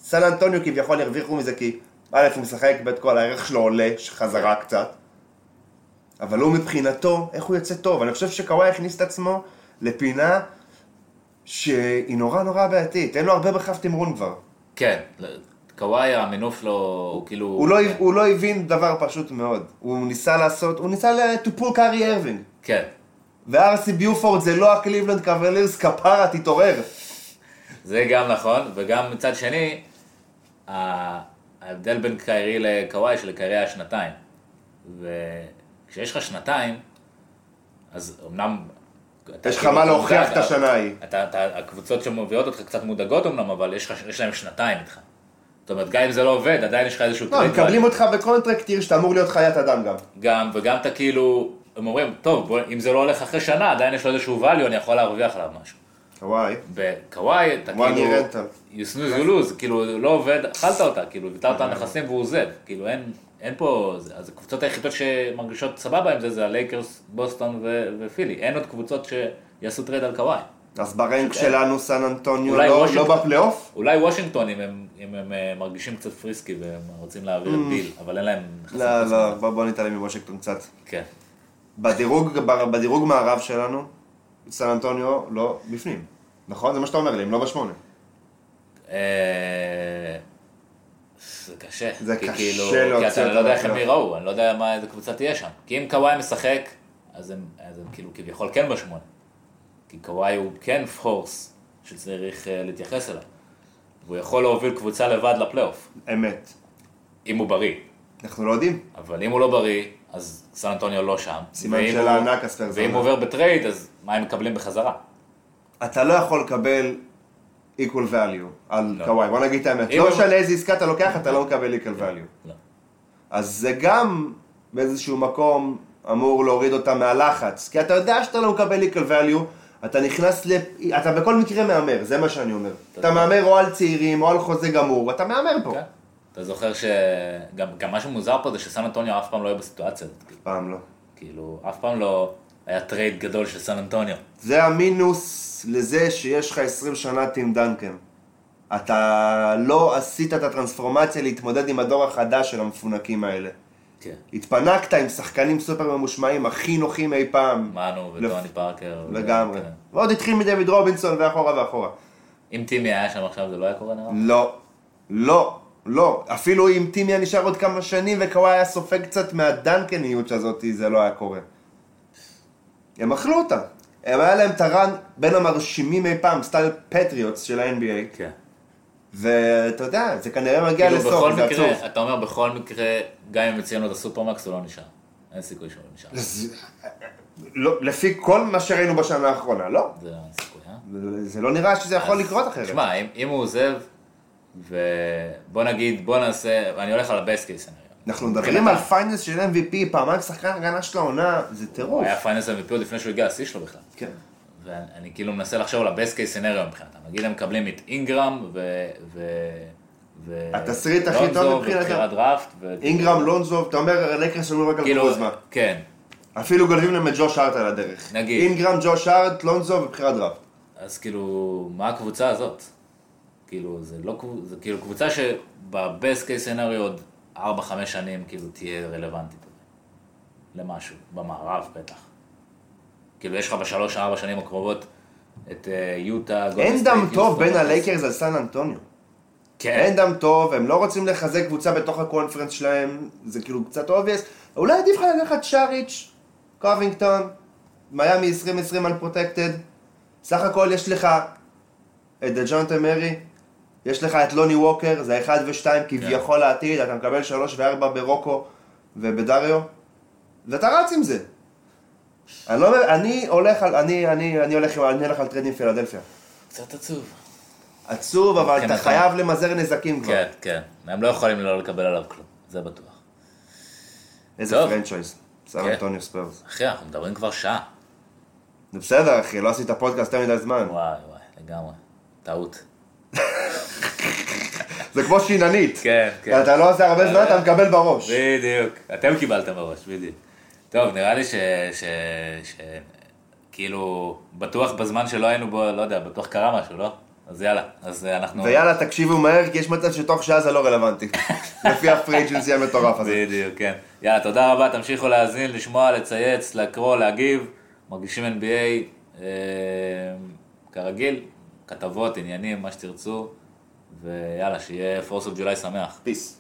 סן אנטוניו כביכול הרוויחו מזה כי א' הוא משחק, ב' כל הערך שלו עולה, חזרה קצת. אבל הוא מבחינתו, איך הוא יוצא טוב? אני חושב שקוואי הכניס את עצמו לפינה שהיא נורא נורא בעייתית, אין לו הרבה בכף תמרון כבר. כן, קוואי המינוף שלו הוא כאילו... הוא לא, הוא לא הבין דבר פשוט מאוד. הוא ניסה לעשות, הוא ניסה ל- to pull קארי ארווין. כן, ו-RC ביופורד זה לא הקליבלנד קוולירס, כפרה, תתעורר. זה גם נכון, וגם מצד שני, ההבדל בין קיירי לקוואי שלקיירי היה שנתיים. וכשיש לך שנתיים, אז אמנם... יש לך כאילו מה להוכיח את השנה ההיא. הקבוצות שמביאות אותך קצת מודאגות אמנם, אבל יש, להם שנתיים איתך. זאת אומרת, גם אם זה לא עובד, עדיין יש לך איזשהו... לא, טרייד מקבלים. אותך ב contract year שאתה אמור להיות חיית אדם גם. גם, וגם אתה כאילו, הם אומרים, טוב, בוא, אם זה לא הולך אחרי שנה, עדיין יש לו איזשהו value, אני יכול להרוויח עליו משהו. קוואי. בקוואי, אתה כאילו, you snooze you lose, כאילו, לא עובד, אכלת אותה, כאילו, ויתרת על נכסים והוא עוזב, כאילו, אין, אין פה, אז הקבוצות היחידות שמרגישות סבבה עם זה, זה הלייקרס, בוסטון ו- ופילי, אין עוד קבוצות שיעשו טרייד על קוואי. אז ברנק שלנו סן אנטוניו אולי לא- וושינגטון. לא בפלייאוף? אולי וושינגטון, אם הם, אם הם אה, מרגישים קצת frisky והם רוצים להעביר את ביל, אבל אין להם. Mm. לא, לא. בוא בוא נתעלם מוושינגטון קצת. כן. בדירוג, בדירוג מערב שלנו, סן אנטוניו לא בפנים. נכון? זה מה שאתה אומר לי, הם לא בשמונה. זה קשה. זה כי קשה כאילו, להוציא כי אתה לא יודע איך הם. ייראו, אני לא יודע מה איזה קבוצה תהיה שם. כי אם קוואי משחק, אז הם, אז הם כאילו כביכול כן בשמונה. כי קוואי הוא כן פורס שצריך אה, להתייחס אליו. והוא יכול להוביל קבוצה לבד לפלייאוף, אמת. אם הוא בריא. אנחנו לא יודעים. אבל אם הוא לא בריא, אז סן אנטוניו לא שם. סימן ואם שאלה הוא- ענק, הספרס ואם. הוא עובר בטרייד, אז מה הם מקבלים בחזרה? אתה לא יכול לקבל equal value על לא. קוואי, בוא נגיד את האמת. לא משנה איזה עסקה אתה לוקח, אתה לא מקבל equal value. לא. אז זה גם באיזשהו מקום אמור להוריד אותם מהלחץ. כי אתה יודע שאתה לא מקבל equal value, אתה נכנס ל... אתה בכל מקרה מהמר, זה מה שאני אומר. אתה מהמר או על צעירים או על חוזה גמור, אתה מהמר פה. כן. אתה זוכר שגם גם משהו מוזר פה זה שסן אנטוניו אף פעם לא היה בסיטואציה הזאת. כאילו. פעם לא. כאילו, אף פעם לא היה טרייד גדול של סן אנטוניו. זה המינוס לזה שיש לך 20 שנה טים דנקן. אתה לא עשית את הטרנספורמציה להתמודד עם הדור החדש של המפונקים האלה. כן. התפנקת עם שחקנים סופר ממושמעים, הכי נוחים אי פעם. מנו וטוני פארקר. לגמרי. כן. ועוד התחיל מדויד רובינסון ואחורה ואחורה. אם טימי היה שם עכשיו זה לא היה קורה נראה? לא, לא, לא. אפילו אם טימי היה נשאר עוד כמה שנים וקוואי היה סופג קצת מהדנקניות הזאת, זה לא היה קורה. הם אכלו אותה. הם היה להם ה run בין המרשימים אי פעם, style פטריוטס של ה-NBA. כן. ואתה יודע, זה כנראה מגיע כאילו לסוף, זה עצוב. אתה אומר בכל מקרה, גם אם מציעים לו את ה supermax הוא לא נשאר. אין סיכוי שהוא נשאר. זה- לא, לפי כל מה שראינו בשנה האחרונה, לא. זה אין סיכוי, אה? זה לא נראה שזה יכול לקרות אחרת. תשמע, אם, אם הוא עוזב, ובוא נגיד, בוא נעשה, אני הולך על case scenario. אנחנו מדברים על finals של MVP, פעמיים שחקן הגנה של העונה, זה הוא טירוף. היה finals MVP עוד לפני שהוא הגיע לשיא שלו בכלל. כן. ואני כאילו מנסה לחשוב על ה-best case scenario מבחינתם. נגיד הם מקבלים את אינגרם ו... ו... ו... התסריט הכי טוב. ובחירת דראפט. ו... אינגרם, לונזו, אתה אומר, הלקרס שלנו רק על כאילו, קוזמה. כן. אפילו גונבים להם את ג'וש הארט על הדרך. נגיד. אינגרם, ג'וש הארט, לונזו ובחירת דראפט. אז כאילו, מה הקבוצה הזאת? כאילו, זה לא, קבוצ- זה כאילו קבוצה שב-best case scenario עוד 4-5 שנים כאילו תהיה רלוונטית למשהו, במערב בטח. כאילו, יש לך בשלוש-ארבע שנים הקרובות את אה, יוטה, אין דם טוב יוסטון, בין הלייקרס על סן אנטוניו. כן, אין דם טוב, הם לא רוצים לחזק קבוצה בתוך ה conference שלהם, זה כאילו קצת obvious. אולי עדיף לך לקחת סאריץ', קובינגטון, מיאמי 2020 unprotected. סך הכל יש לך את דג'ונטה מרי, יש לך את לוני ווקר, זה אחד ושתיים כביכול לעתיד, אתה מקבל שלוש וארבע ב-רוקו ובדריו, ואתה רץ עם זה. אני לא אני הולך על, אני, אני, אני הולך, אני הולך על טרייד עם פילדלפיה. קצת עצוב. עצוב, אבל אתה מבחינתם. חייב למזער נזקים כבר. כן, כן. הם לא יכולים לא לקבל עליו כלום, זה בטוח. איזה טוב. franchise, סן כן. אנטוניו ספרס. אחי, אנחנו מדברים כבר שעה. זה בסדר, אחי, לא עשית פודקאסט יותר מדי זמן. וואי וואי, לגמרי. טעות. זה כמו שיננית. כן, כן. אתה לא עושה הרבה זמן, אתה מקבל בראש. בדיוק, אתם קיבלתם בראש, בדיוק. טוב, נראה לי ש... ש... ש... כאילו, בטוח בזמן שלא היינו בו, לא יודע, בטוח קרה משהו, לא? אז יאללה, אז אה, אנחנו... ויאללה, תקשיבו מהר, כי יש מצב שתוך שעה זה לא רלוונטי. לפי ה free agency המטורף הזה. בדיוק, כן. יאללה, תודה רבה, תמשיכו להאזין, לשמוע, לצייץ, לקרוא, להגיב. מרגישים NBA, אה, כרגיל, כתבות, עניינים, מה שתרצו. ויאללה, שיהיה 4th of July שמח. peace.